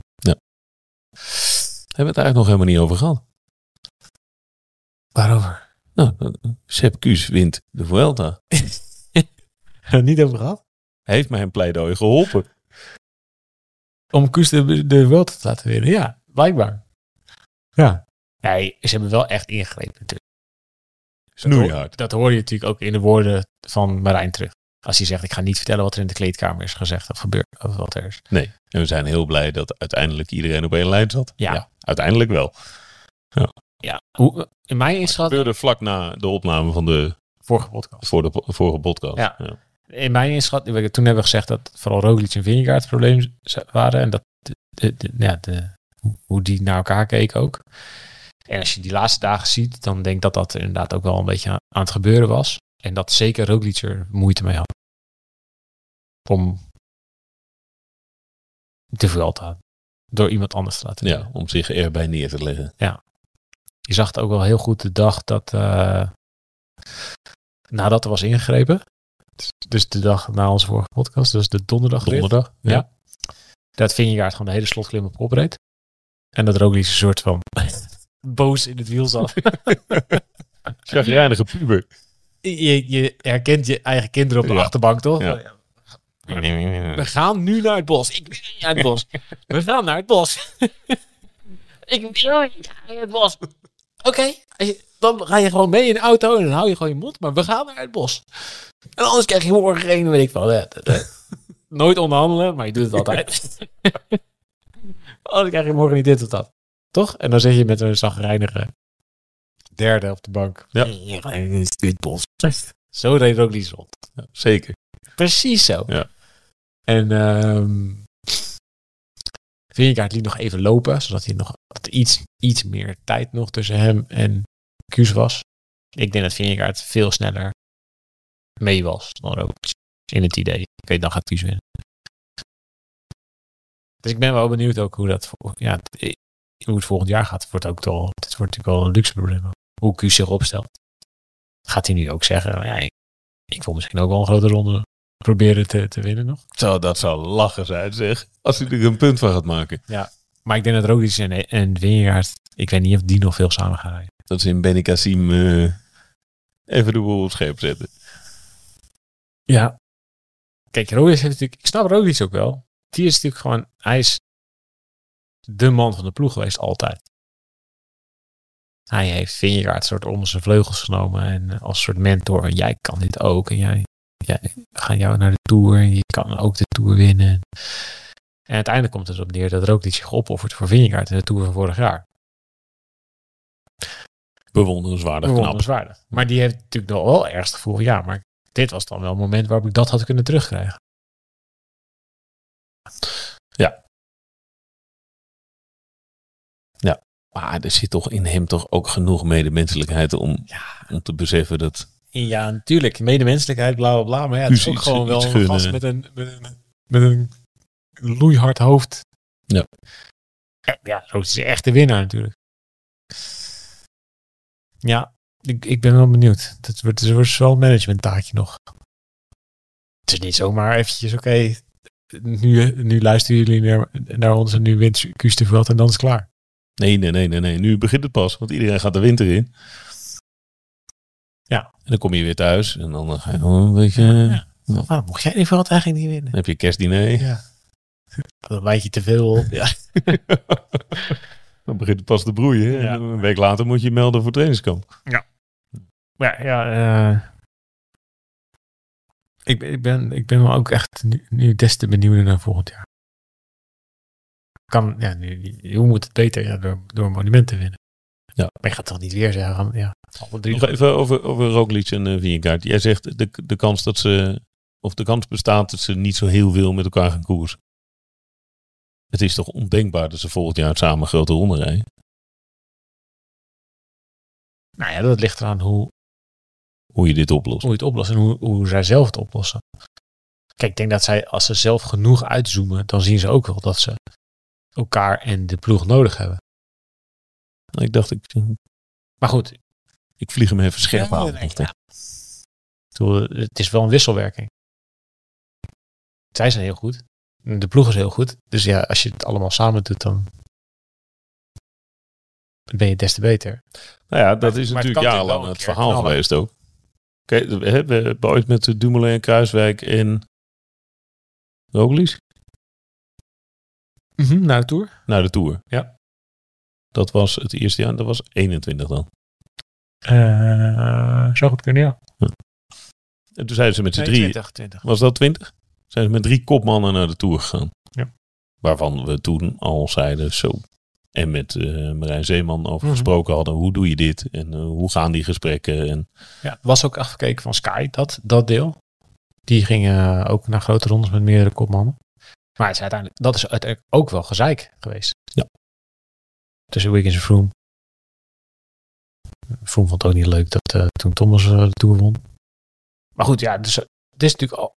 Hebben we het eigenlijk nog helemaal niet over gehad. Waarover? Nou, eh, Sepp Kuus wint de Vuelta. [LAUGHS] [LAUGHS] niet over gehad? Hij heeft mij een pleidooi geholpen. Om Kuus de, de Vuelta te laten winnen. Ja, blijkbaar. Ja. Nee, ze hebben wel echt ingegrepen natuurlijk. Snoeihard. Dat hoor je natuurlijk ook in de woorden van Marijn terug. Als hij zegt, ik ga niet vertellen wat er in de kleedkamer is gezegd of gebeurd. Of wat er is. Nee, en we zijn heel blij dat uiteindelijk iedereen op één lijn zat. Ja. uiteindelijk wel. Ja. Hoe, in mijn Het inschatting, gebeurde vlak na de opname van de, vorige podcast. voor de vorige podcast. Ja. In mijn inschatting, toen hebben we gezegd dat vooral Roglic en Vingegaard het probleem waren. En dat de, ja, de, hoe- die naar elkaar keken ook. En als je die laatste dagen ziet, dan denk ik dat dat inderdaad ook wel een beetje aan, aan het gebeuren was. En dat zeker Roglic er moeite mee had. Om te veel te Door iemand anders te laten Ja, om zich erbij neer te leggen. Je zag het ook wel heel goed de dag dat. eh, nadat er was ingegrepen. Dus de dag na onze vorige podcast, dus de donderdag. Donderdag. Ja. Dat Vingegaard gewoon de hele slotklim op opreed. En dat Roglic een soort van [LAUGHS] boos in het wiel zat. [LAUGHS] Chagrijnige puber. je, je herkent je eigen kinderen op de Ja. achterbank, toch? Ja. We gaan nu naar het bos. Ik wil niet naar het bos. [LAUGHS] We gaan naar het bos. ik wil niet naar het bos. Oké, dan ga je gewoon mee in de auto en dan hou je gewoon je mond. Maar we gaan naar het bos. En anders krijg je morgen geen, weet ik wel. hè. [LAUGHS] Nooit onderhandelen, maar je doet het [LAUGHS] altijd. anders krijg je morgen niet dit of dat. Toch? En dan zit je met een zagrijnige derde op de bank. Ja. Het bos. Zo deed het ook niet rond. Ja, zeker. Precies zo. Ja. En ehm Vingegaard liet nog even lopen, zodat hij nog iets, iets meer tijd nog tussen hem en Kuus was. Ik denk dat Vingegaard veel sneller mee was dan ook in het idee. Weet, dan gaat Kuus winnen. Dus ik ben wel benieuwd ook hoe dat ja, hoe het volgend jaar gaat. Wordt ook wel, het wordt natuurlijk wel een luxe probleem. Hoe Kuus zich opstelt. Gaat hij nu ook zeggen, ja, ik, ik wil misschien ook wel een grote ronde proberen te, te winnen nog. Zo, dat zou lachen zijn, zeg. Als hij er een punt van gaat maken. Maar ik denk dat Roglic en, en Vingegaard, ik weet niet of die nog veel samen gaan rijden. Dat ze in Benny Kassim eh, even de boel op scherp zetten. Ja. Kijk, Roglic heeft natuurlijk, ik snap Roglic ook wel. Die is natuurlijk gewoon, hij is de man van de ploeg geweest altijd. Hij heeft Vingegaard soort onder zijn vleugels genomen en als soort mentor. En jij kan dit ook. En jij, we gaan jou naar de Tour en je kan ook de Tour winnen. En uiteindelijk komt het erop neer dat Roglic zich opoffert voor Vingegaard in de Tour van vorig jaar. Bewonderenswaardig knap. bewonderenswaardig. Maar die heeft natuurlijk nog wel ergens het gevoel ja, maar dit was dan wel een moment waarop ik dat had kunnen terugkrijgen. Maar er zit toch in hem toch ook genoeg medemenselijkheid om, om te beseffen dat... Ja, natuurlijk. Medemenselijkheid, bla bla bla. Maar ja, het is Iets- ook gewoon wel een gast met een, met een, met een loeihard hoofd. Ja. Ja, zo is echt de winnaar natuurlijk. Ja, ik, ik ben wel benieuwd. Dat wordt, het wordt wel een management taakje nog. Het is niet zomaar eventjes, oké, nu, nu luisteren jullie naar, naar ons en nu wint Kusterveld en dan is het klaar. Nee, nee, nee, nee, nee. Nu begint het pas, want iedereen gaat de winter in. Ja. En dan kom je weer thuis en dan ga je nog een beetje... Ja. Waarom mocht jij die veld eigenlijk niet winnen? Dan heb je kerstdiner. Ja. Dan wijd je te veel op. Ja. Dan begint het pas te broeien. Ja. En een week later moet je je melden voor trainingskamp. Ja, ja. eh, ik, ben- ik, ben, ik ben wel ook echt nu, nu des te benieuwd naar volgend jaar. Kan, ja, nu, hoe moet het beter? Ja, door, door een monument te winnen. Ja. Maar je gaat toch niet weer zeggen, ja, alle drie. Nog even over, over Roglic en uh, Vingegaard. Jij zegt de, de kans dat ze, of de kans bestaat dat ze niet zo heel veel met elkaar gaan koersen. Het is toch ondenkbaar dat ze volgend jaar samen grote ronde rijden? Nou ja, dat ligt eraan hoe, Hoe je dit oplost. hoe je het oplost en hoe, hoe zij zelf het oplossen. Kijk, ik denk dat zij, als ze zelf genoeg uitzoomen, dan zien ze ook wel dat ze elkaar en de ploeg nodig hebben. Ik dacht, ik, Maar goed, ik vlieg hem even scherp Ja, aan. ja. Het is wel een wisselwerking. Zij zijn heel goed. De ploeg is heel goed. Dus ja, als je het allemaal samen doet, dan ben je des te beter. Nou ja, dat Maar- is natuurlijk jarenlang het verhaal geweest ook. Kijk, we hebben, ooit met Dumoulin en Kruiswijk en Roglic Naar de Tour? naar de Tour. Ja. Dat was het eerste jaar, dat was 21 dan. Uh, zou goed kunnen, ja. En toen zeiden ze met z'n Nee, drie, 20, 20. was dat 20? Zijn ze met drie kopmannen naar de Tour gegaan. Ja. Waarvan we toen al zeiden zo. En met eh Marijn Zeeman over Mhm. gesproken hadden. Hoe doe je dit? En eh, hoe gaan die gesprekken? En Ja, was ook afgekeken van Sky, dat, dat deel. Die gingen ook naar grote rondes met meerdere kopmannen. Maar het is uiteindelijk, dat is uiteindelijk ook wel gezeik geweest. Ja. Tussen Wiggins en Froome. Froome vond het ook niet leuk dat eh, toen Thomas eh, de Tour won. Maar goed, ja, dus, het is natuurlijk al...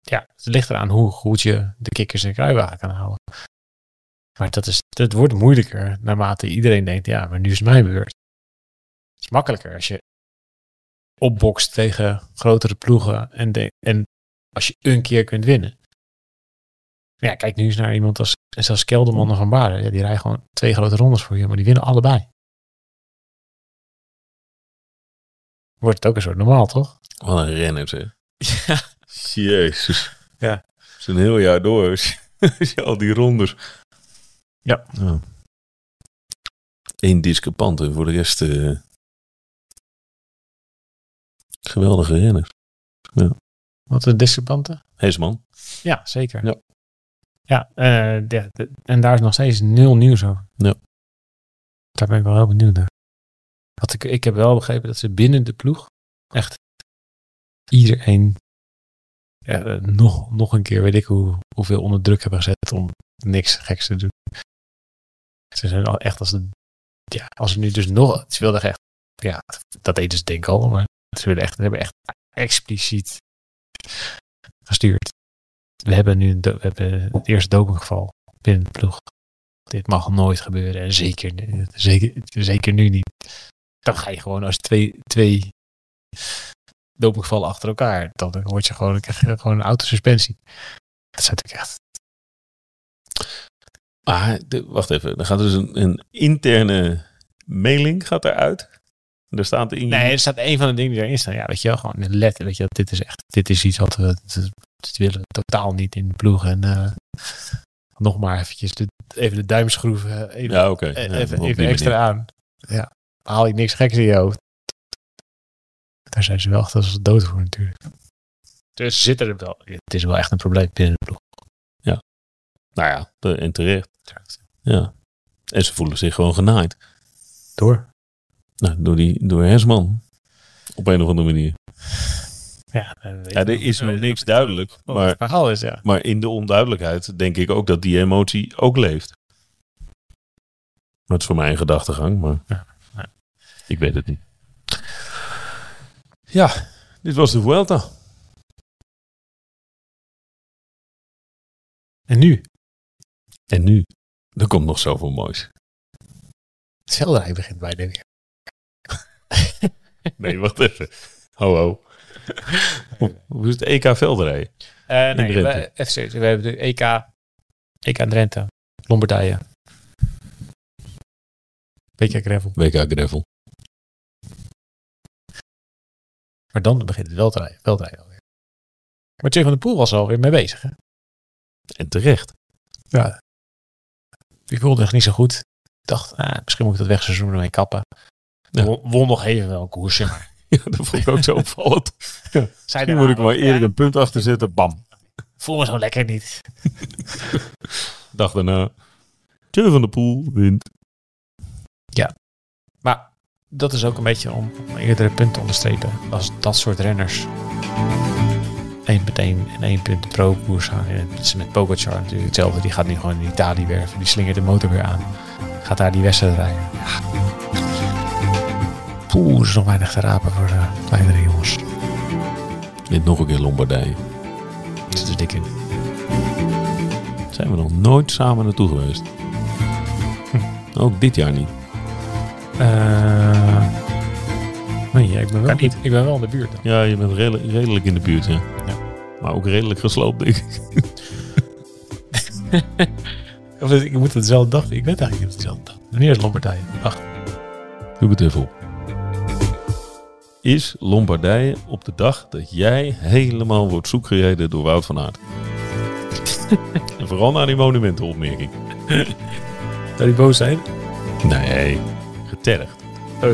Ja, het ligt eraan hoe goed je de kikkers en kruiwagen kan houden. Maar dat, is, het wordt moeilijker naarmate iedereen denkt, ja, maar nu is het mijn beurt. Het is makkelijker als je opbokst tegen grotere ploegen en, en als je een keer kunt winnen. Ja, kijk nu eens naar iemand als, als Kelderman en Van Baarden. Ja, die rijden gewoon twee grote rondes voor je, maar die winnen allebei. Wordt het ook een soort normaal, toch? wat een renner zeg. Ja. Jezus. Ja. Zo'n heel jaar door. [LAUGHS] al die rondes. Ja. Eén discrepant en voor de rest eh, geweldige renners. Wat een discrepante. Heesman. Ja, zeker. Ja. Ja, de- en daar is nog steeds nul nieuws over. Ja. Daar ben ik wel heel benieuwd naar. Wat ik, ik heb wel begrepen dat ze binnen de ploeg echt iedereen ja, eh, nog, nog een keer, weet ik hoe, hoeveel onder druk hebben gezet om niks geks te doen. Ze zijn al echt als de, ja, als ze nu dus nog, ze wilden echt, ja, dat deden ze denk ik al, maar ze willen echt, ze hebben echt expliciet gestuurd. We hebben nu we hebben het eerste dopinggeval binnen de ploeg. Dit mag nooit gebeuren en zeker, nu- zeker, zeker nu niet. Dan ga je gewoon als twee, twee dopinggevallen achter elkaar, dan word je gewoon, dan krijg je gewoon een autosuspensie. Dat is natuurlijk echt. Maar, de, wacht even. Er gaat dus een, een interne mailing gaat eruit. Er staat in Nee, er staat een van de dingen die erin staan. Ja, weet je wel, gewoon letten. Weet je, dit is echt, dit is iets wat we, dit willen we totaal niet in de ploeg. En eh, nog maar eventjes de, even de duimschroef even, Ja, oké. eh, Ja, even, extra manier. aan. Ja, haal je niks geks in je hoofd. Daar zijn ze wel echt als dood voor natuurlijk. Dus zitten er wel. Het is wel echt een probleem binnen de ploeg. Nou ja, de- en terecht. Ja. En ze voelen zich gewoon genaaid. Door. Nou, door, die, door Hersman. Op een of andere manier. Ja, er is nog niks ik duidelijk. wat het Maar, verhaal is, ja. maar in de onduidelijkheid denk ik ook dat die emotie ook leeft. Dat is voor mij een gedachtegang, maar Ja, ja. ik weet het niet. Ja, dit was de Vuelta. En nu? En nu? Er komt nog zoveel moois. Veldrij begint bij, denk ik. Nee, wacht even. Ho, ho. [LAUGHS] Hoe- is het EK veldrijden? Eh, nee, we, FC, we hebben de EK, EK Drenthe, Lombardije. BK Gravel. WK Gravel. Maar dan begint het veldrijden, veldrijden alweer. Maar Jay van der Poel was er alweer mee bezig, hè? En terecht. Ja. Die voelde zich niet zo goed. Ik dacht, ah, misschien moet ik dat wegseizoen ermee kappen. Ja. Won, won nog even wel een koersje, maar... Ja, dat vond ik ook zo opvallend. [LAUGHS] Misschien moet ik maar eerder een punt achter zetten. Bam. Voel me zo lekker niet. [LAUGHS] Dag daarna. Tjeu van de Poel wint. Maar dat is ook een beetje om, om eerdere punten te onderstrepen. Als dat soort renners één met één en één punt de pro-koers gaan. En het is met Pogacar natuurlijk hetzelfde. Die gaat nu gewoon in Italië werven. Die slingert de motor weer aan. Gaat daar die wedstrijd rijden. Ja. Poeh, er is nog weinig te rapen voor de kleinere jongens. Wint nog een keer Lombardije. Zit er dik in. Zijn we nog nooit samen naartoe geweest. Ook dit jaar niet. Eh, nee, ja, ik, ben wel, ik ben wel in de buurt dan. Ja, je bent redelijk, redelijk in de buurt, ja. Ja. Maar ook redelijk gesloopt, denk ik. [LAUGHS] Of ik moet het dezelfde dag. Ik weet eigenlijk niet of het dezelfde dag. Wanneer is Lombardije? Wacht. Doe het even op. Is Lombardije op de dag dat jij helemaal wordt zoekgereden door Wout van Aert? [LAUGHS] en vooral naar die monumentenopmerking. Zou die boos zijn? Nee, getergd. Oh, dat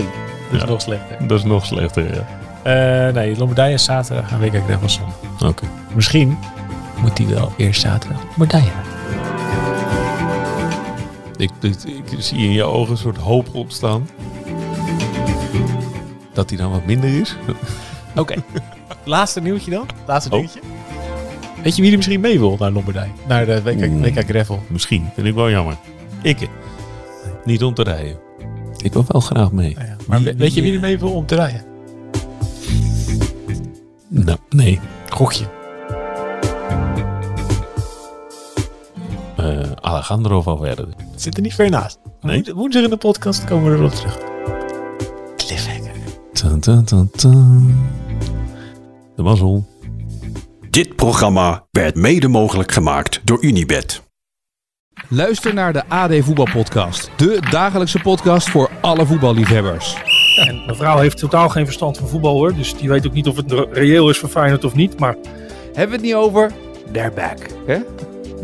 is Ja. nog slechter. Dat is nog slechter, ja. Eh, nee, Lombardije is zaterdag en WK Gravelson. Oké. Misschien moet hij wel eerst zaterdag Lombardije. Ik, ik, ik zie in je ogen een soort hoop ontstaan. Dat hij dan wat minder is. Oké. [LAUGHS] Laatste nieuwtje dan? Laatste Oh. dingetje. Weet je wie er misschien mee wil naar Lombardije? Naar de WK, Oeh. WK Gravel. Misschien, vind ik wel jammer. Ik. Niet om te rijden. Ik wil wel graag mee. Nou ja, Maar Wie- weet je wie- er mee wil om te rijden? Nou, nee. Gokje. Eh, Alejandro Valverde. Het zit er niet ver naast. Nee. Woens- Woensdag in de podcast komen we erop terug. Cliffhanger. De mazzel. Dit programma werd mede mogelijk gemaakt door Unibed. Luister naar de AD Voetbalpodcast. De dagelijkse podcast voor alle voetballiefhebbers. En mijn vrouw heeft totaal geen verstand van voetbal hoor. Dus die weet ook niet of het reëel is voor Feyenoord of niet. Maar Hebben we het niet over? They're back. Hè?